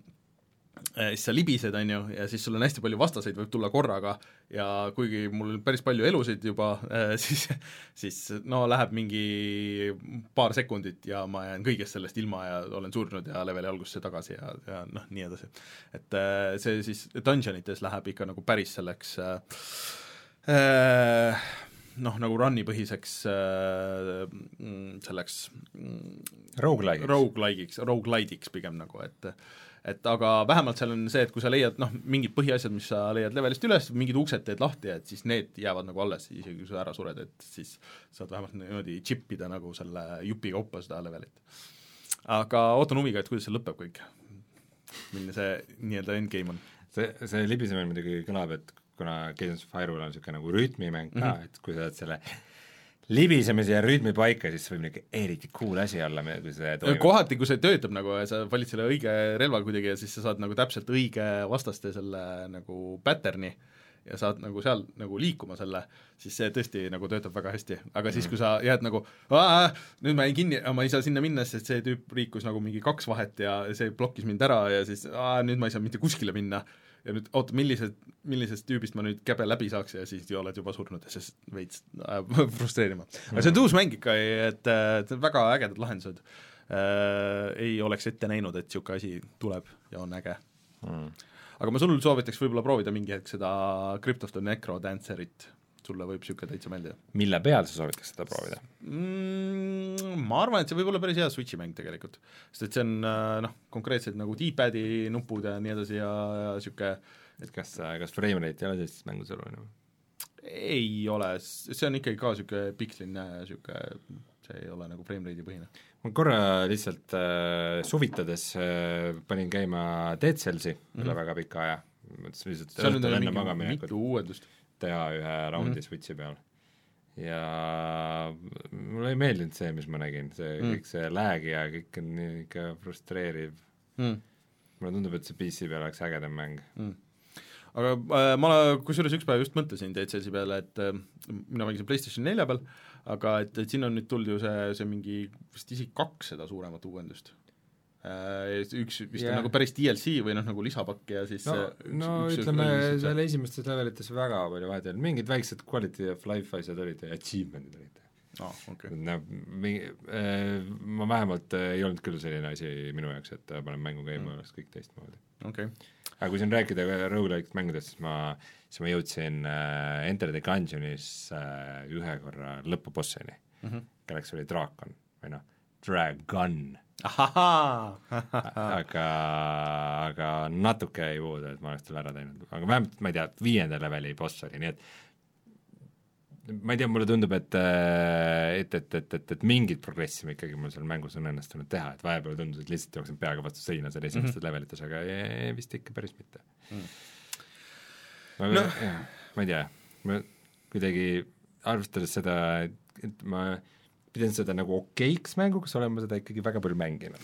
Äh, siis sa libised, on ju, ja siis sul on hästi palju vastaseid, võib tulla korraga ja kuigi mul päris palju elusid juba, äh, siis siis no läheb mingi paar sekundit ja ma jään kõigest sellest ilma ja olen surnud ja leveli algusesse tagasi ja, ja noh, nii edasi. et äh, see siis dungeonites läheb ikka nagu päris selleks äh, noh, nagu run'i põhiseks äh, selleks rogu-like'iks, rogu-like'iks, rogu-like'iks pigem nagu, et et aga vähemalt seal on see, et kui sa leiad noh, mingid põhiasjad, mis sa leiad levelist üles, mingid uksed teed lahti, et siis need jäävad nagu alles, isegi kui sa ära sured, et siis saad vähemalt niimoodi chip ida nagu selle jupi kaupa seda levelit. aga ootan huviga, et kuidas see lõpeb kõik. milline see nii-öelda endgame on. see, see libisemine muidugi kõlab, et kuna Cadence of Hyrule on niisugune nagu rütmimäng ka mm, -hmm. et kui sa oled selle libisemise ja rütmi paika, siis võib niisugune eriti cool asi olla, kui see toimub. kohati, kui see töötab nagu ja sa valid selle õige relva kuidagi ja siis sa saad nagu täpselt õige vastaste selle nagu pattern'i ja saad nagu seal nagu liikuma selle, siis see tõesti nagu töötab väga hästi, aga siis, kui sa jääd nagu nüüd ma jäin kinni, ma ei saa sinna minna, sest see tüüp liikus nagu mingi kaks vahet ja see blokkis mind ära ja siis nüüd ma ei saa mitte kuskile minna ja nüüd oota, millised, millisest tüübist ma nüüd käbe läbi saaks ja siis ju oled juba surnud ja see veits ajab frustreerima. aga see on uus mäng ikka, et, et väga ägedad lahendused äh,. ei oleks ette näinud, et niisugune asi tuleb ja on äge mm.. aga ma sul soovitaks võib-olla proovida mingi hetk seda Crypt of the Necro Dancerit sulle võib niisugune täitsa meeldida. mille peal sa soovitaks seda proovida mm,? Ma arvan, et see võib olla päris hea Switchi mäng tegelikult, sest et see on äh, noh, konkreetsed nagu D-pad'i nupud ja nii edasi ja, ja niisugune et kas, kas frame rate ei ole sellises mängus oluline? ei ole, see on ikkagi ka niisugune piksline niisugune, see ei ole nagu frame rate'i põhine. ma korra lihtsalt äh, suvitades äh, panin käima Dead Cellsi mm -hmm. üle väga pika aja, mõtlesin lihtsalt seal on mingi mitu uuendust teha ühe raundi mm -hmm. Switchi peal. ja mulle ei meeldinud see, mis ma nägin, see mm. -hmm. kõik see lag ja kõik on nii ikka frustreeriv mm. -hmm. mulle tundub, et see PC peal oleks ägedam mäng mm. -hmm aga äh, ma kusjuures üks päev just mõtlesin DCS-i peale, et äh, mina mängisin PlayStation nelja peal, aga et, et siin on nüüd tulnud ju see, see mingi vist isegi kaks seda suuremat uuendust üks vist yeah. on nagu päris DLC või noh, nagu lisapakk ja siis no, no üks, ütleme, seal esimestes levelites väga palju vahet ei olnud, mingid väiksed quality of life asjad olid ja achievement'id olid oh, okay. no mingi äh,, ma vähemalt äh, ei olnud küll selline asi minu jaoks, et äh, panen mängu käima mm., oleks kõik teistmoodi okay.. aga kui siin rääkida rogu-like mängudest, siis ma, siis ma jõudsin äh, Enter the Gungeonis äh, ühe korra lõpubossini mm, -hmm. kelleks oli draakon või noh, Dragon aga, aga natuke jäi puudu, et ma oleks selle ära teinud, aga vähemalt ma ei tea, viienda leveli boss oli, nii et ma ei tea, mulle tundub, et et, et, et, et, et mingit progressi ma ikkagi mul seal mängus on õnnestunud teha, et vahepeal tundus, et lihtsalt jooksen peaga vastu seina seal esimestes mm -hmm. levelites, aga ei, vist ikka päris mitte mm.. ma No. no., ma ei tea, ma kuidagi arvestades seda, et, et ma pidan seda nagu okeiks mänguks, olen ma seda ikkagi väga palju mänginud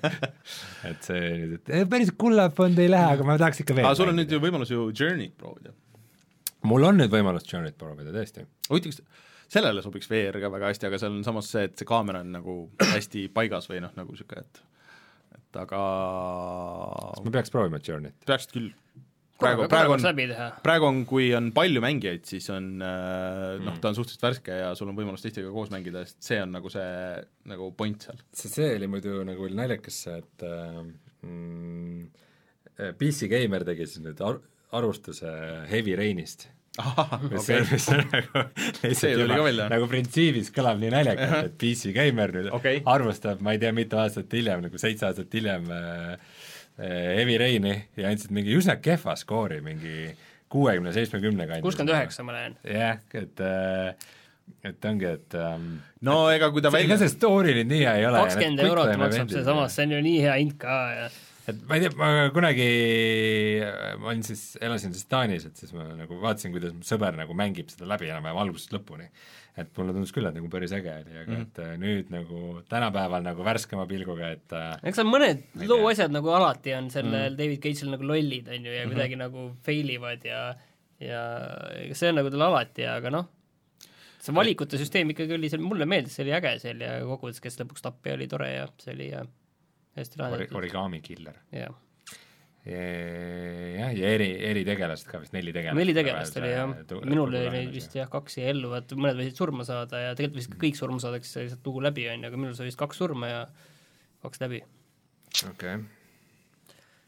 et see nüüd, et eh, päris kullafond ei lähe, aga ma tahaks ikka veel aga sul on nüüd ju võimalus ju Journey't proovida. mul on nüüd võimalus Journey't proovida, tõesti. huvitav, kas sellele sobiks VR ka väga hästi, aga seal on samas see, et see kaamera on nagu hästi paigas või noh, nagu niisugune, et et aga kas ma peaks proovima Journey't? peaksid küll. praegu, praegu on, praegu on, kui on palju mängijaid, siis on äh, noh, Mm. ta on suhteliselt värske ja sul on võimalus teistega koos mängida, sest see on nagu see nagu point seal. see, see oli muidu nagu oli naljakas see, et äh, mm, PC Gamer tegi siis nüüd ar-, arvustuse Heavy Rainist mis okei okay., mis on nagu See lihtsalt tuli ka juba välja. nagu printsiibis kõlab nii naljakalt, et PC Gamer nüüd okay. arvustab, ma ei tea, mitu aastat hiljem, nagu seitse aastat hiljem äh, äh, Heavy Raini ja andsid mingi üsna kehva skoori, mingi kuuekümne, seitsmekümne kandis. kuuskümmend üheksa, ma näen. jah, et äh, et ongi, et ähm, no ega kui ta see, ega välja see story nüüd nii hea ei ole. kakskümmend eurot maksab see samas, see on ju nii hea hind ka ja et ma ei tea, ma kunagi, ma olin siis, elasin siis Taanis, et siis ma nagu vaatasin, kuidas mu sõber nagu mängib seda läbi enam-vähem algusest lõpuni. et mulle tundus küll, et nagu päris äge oli, aga mm. et äh, nüüd nagu tänapäeval nagu värskema pilguga, et äh, eks seal mõned loo asjad nagu alati on sellel mm. David Cage'il nagu lollid, on ju, ja kuidagi mm -hmm. nagu fail ivad ja ja ega see on nagu tal alati, aga noh, see valikute süsteem ikkagi oli seal, mulle meeldis, see oli äge seal ja kokkuvõttes, kes lõpuks tapja oli tore ja see oli ja hästi lahendatud, origami killer. jah. jah, ja eri, eritegelased ka vist, neli tegelast. neli tegelast oli jah, minul oli neid vist jah kaks jäi ellu, vaata mõned võisid surma saada ja tegelikult võisid ka kõik surma saada, kes lihtsalt lugu läbi on ju, aga minul sai vist kaks surma ja kaks läbi. okei.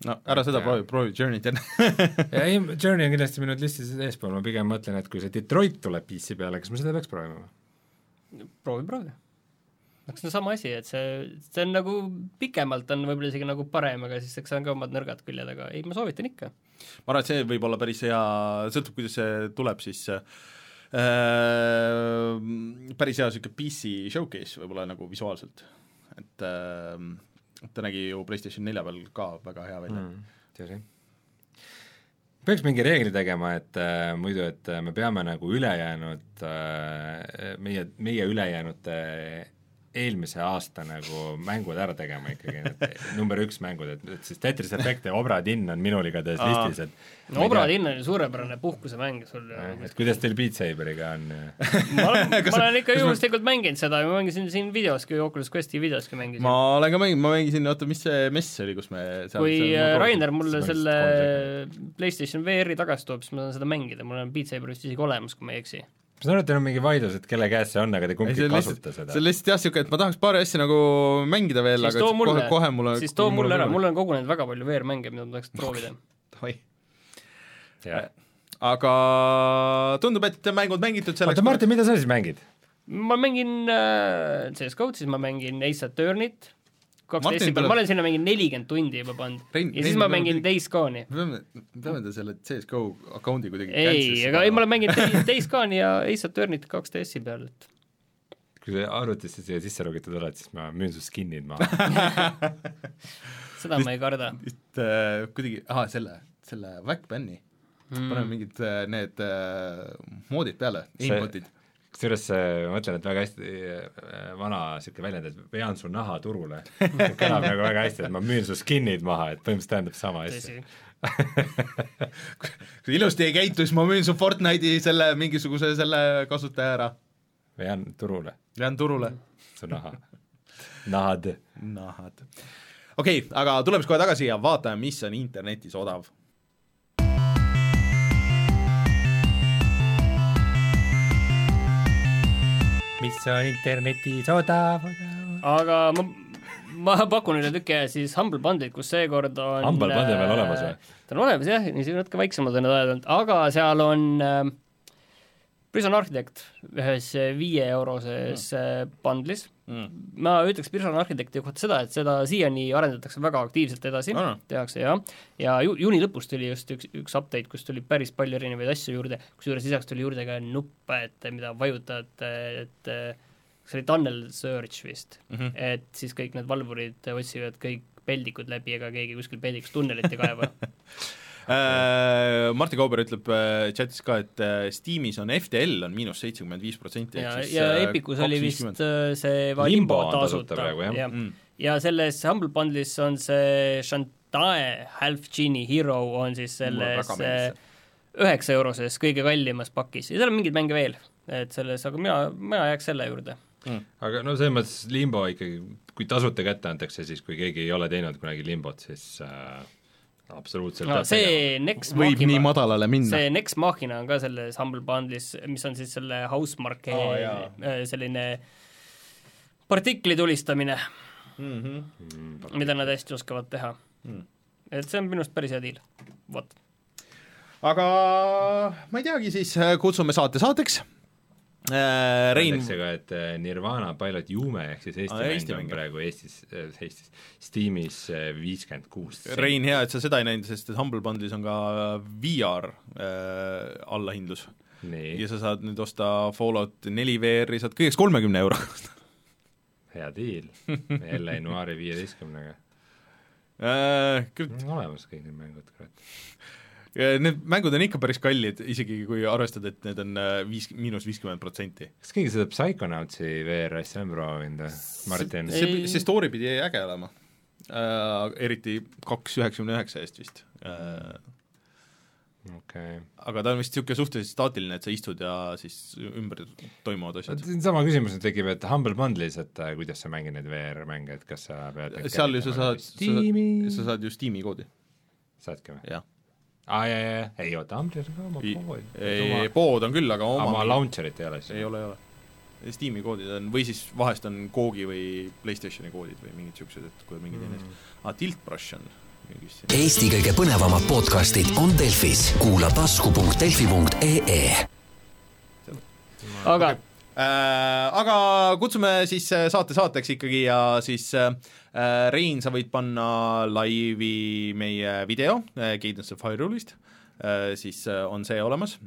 no ära seda proovi, proovi Journey't enne. ja ei, Journey on kindlasti minu listis eespool, ma pigem mõtlen, et kui see Detroit tuleb PC peale, kas ma seda peaks proovima? proovi, proovi. Eks see on sama asi, et see, see on nagu pikemalt on võib-olla isegi nagu parem, aga siis eks seal on ka omad nõrgad küljed, aga ei, ma soovitan ikka. ma arvan, et see võib olla päris hea, sõltub, kuidas see tuleb siis äh, päris hea niisugune PC showcase võib-olla nagu visuaalselt. et äh, ta nägi ju PlayStation nelja peal ka väga hea välja mm.. tõsi. peaks mingi reegli tegema, et äh, muidu, et äh, me peame nagu ülejäänud äh,, meie, meie ülejäänute eelmise aasta nagu mängud ära tegema ikkagi, need number üks mängud, et, et siis Tetris Effect ja Obra Dinn on minul igatahes listis, et no Obra Dinn on ju suurepärane puhkusemäng sul ju. jah, et kuidas teil Beat Saberiga on? ma olen, ma olen ikka kas ma- juhuslikult mänginud seda ja ma mängisin siin videoski, Oculus Questi videoski mängisin ma. olen ka mänginud, ma mängisin, oota, mis see mess oli, kus me seal, kui seal äh, Rainer mulle selle PlayStation VR-i tagasi toob, siis ma saan seda mängida, mul on Beat Saber vist isegi olemas, kui ma ei eksi. Ma saan aru, et teil on mingi vaidlus, et kelle käes see on, aga te kumbki see ei kasuta seda see on. lihtsalt jah, niisugune, et ma tahaks paari asja nagu mängida veel, siis aga mulle kohe, kohe mulle siis too mulle ära, mul on kogunenud väga palju VR-mänge, mida ma tahaks proovida. oi, aga tundub, et mängud mängitud selleks oota, Martin, mida sa siis mängid? ma mängin äh, CS-GO-d, siis ma mängin Ace Attorney't, kaks Martin testi peal, ma olen sinna mänginud nelikümmend tundi juba pannud. Rein- ja siis Rein ma tuleb mängin Days Gone'i. me peame, me peame ta selle CS-GO account'i kuidagi ei, aga ei, ma olen mänginud Days- Gone'i ja Ace Attorney't kaks DS-i peal, et kui sa arvutisse siia sisse logitud oled, siis ma müün su skin'id maha. seda ma ei karda. vist äh, kuidagi, ahah, selle, selle Wackbani mm., paneme mingid äh, need äh, moodid peale, aimbot'id. Kusjuures äh, ma mõtlen, et väga hästi äh, vana niisugune väljend, et vean su naha turule, kõlab nagu väga hästi, et ma müün su skin'id maha, et põhimõtteliselt tähendab sama asja. kui ilusti ei käitu, siis ma müün su Fortnite'i selle mingisuguse selle kasutaja ära. vean turule jään turule. su naha, nahad. nahad. okei okay,, aga tuleme siis kohe tagasi ja vaatame, mis on internetis odav. Mis on internetis odav, odav. aga ma, ma pakun üle tüki aja siis Humble Bundle'it, kus seekord on Humble Bundle on veel olemas või? ta on olemas jah, niisugune natuke väiksemad on need ajad olnud, aga seal on äh, Prison Architect ühes viieeuroses mm. bundlis mm. ma ütleks Prison Architecti kohta seda, et seda siiani arendatakse väga aktiivselt edasi Ah. tehakse jah, ja ju-, juuni lõpus tuli just üks, üks update, kus tuli päris palju erinevaid asju juurde, kusjuures lisaks tuli juurde ka nuppe, et mida vajutad, et see oli tunnel search vist Mm -hmm. et siis kõik need valvurid otsivad kõik peldikud läbi, ega keegi kuskil peldikus tunnelit ei kaeva Martin Kauber ütleb äh, chatis ka, et äh, Steamis on FTL on miinus seitsekümmend viis protsenti. ja, ja Epicus oli vist äh, see Limbo tasuta praegu, jah. ja. Mm. ja selles Humble Bundle'is on see Shantae Half Genie Hero on siis selles äh, üheksa euroses kõige kallimas pakis ja seal on mingeid mänge veel, et selles, aga mina, mina jääks selle juurde. aga no selles mõttes Limbo ikkagi, kui tasuta kätte antakse, siis kui keegi ei ole teinud kunagi Limbot, siis äh, absoluutselt no see Next võib nii Machina, madalale minna. see Next Machina on ka selles Humble Bundle'is, mis on siis selle Housemarque oh, jaa. selline partikli tulistamine, mm. -hmm. Mm, mida nad hästi oskavad teha Mm. et see on minu arust päris hea deal, vot. aga ma ei teagi, siis äh, kutsume saate saateks äh,. Rein, ka, et äh, Nirvana Pilot Jume ehk siis Eesti mäng Eesti on mäng. praegu Eestis, Eestis, Steamis äh, viiskümmend kuus. Rein, hea, et sa seda ei näinud, sest et Humble Bundle'is on ka VR äh, allahindlus ja sa saad nüüd osta Fallout neli VR-i, saad kõigeks kolmekümne euro hea deal, LA Noiri viieteistkümnega. äh,. küll on olemas kõik need mängud, kurat. Need mängud on ikka päris kallid, isegi kui arvestada, et need on äh, viis, miinus viiskümmend protsenti. kas keegi seda Psychonautsi VR-asja on proovinud või, Martin? See, see story pidi äge olema äh,, eriti kaks üheksakümne üheksa eest vist äh,. okei okay.. aga ta on vist niisugune suhteliselt staatiline, et sa istud ja siis ümber toimuvad asjad. sama küsimus nüüd tekib, et Humble Bundle'is, et äh, kuidas sa mängid neid VR-mänge, et kas sa pead seal ju sa saad, sa saad ju Steam'i koodi, saadki või? jah. Aa jaa, jaa, jaa, ei oota, Humble'is on ka oma pood. pood on küll, aga oma, oma launcher'it ei ole siis? ei ole, ei ole. Steam'i koodid on, või siis vahest on Googi või PlayStationi koodid või mingid niisugused, et kui mingi teine asi, aa, Tiltbrush on mingis siin. Eesti kõige põnevamad podcastid on Delfis, kuula tasku.delfi.ee aga Äh, aga kutsume siis äh, saate saateks ikkagi ja siis äh, Rein, sa võid panna laivi meie video äh, Cadence of Hyrule'ist äh,, siis äh, on see olemas.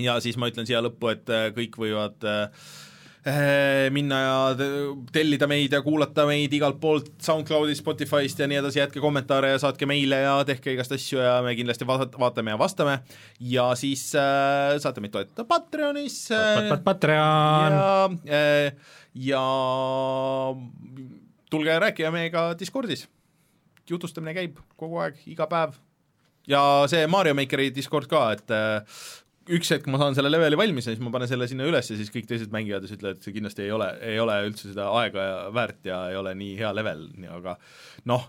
ja siis ma ütlen siia lõppu, et äh, kõik võivad äh, äh, minna ja te- tellida meid ja kuulata meid igalt poolt SoundCloudist, Spotify'st ja nii edasi, jätke kommentaare ja saatke meile ja tehke igast asju ja me kindlasti vaat- vaatame ja vastame ja siis äh, saate meid toetada Patreonis äh, Patreon! ja äh, ja tulge rääkige meiega Discordis, jutustamine käib kogu aeg, iga päev. ja see Mario Makeri Discord ka, et äh, üks hetk ma saan selle leveli valmis ja siis ma panen selle sinna üles ja siis kõik teised mängijad ja siis ütlevad, et see kindlasti ei ole, ei ole üldse seda aega ja väärt ja ei ole nii hea level, aga noh,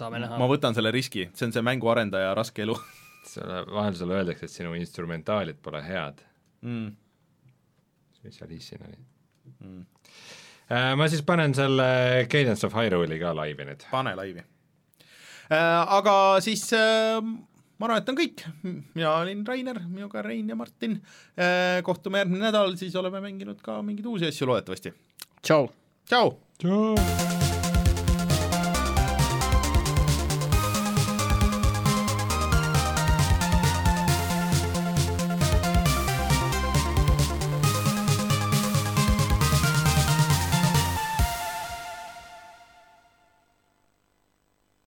ma. võtan selle riski, see on see mänguarendaja raske elu selle vahel sulle öeldakse, et sinu instrumentaalid pole head. mm.. mis seal issin oli Mm. äh,? ma siis panen selle Cadence of Hyrule'i ka laivi nüüd. pane laivi äh,. Aga siis äh, ma arvan, et on kõik, mina olin Rainer, minuga Rein ja Martin kohtume järgmine nädal, siis oleme mänginud ka mingeid uusi asju loodetavasti. tšau! tšau! tšau!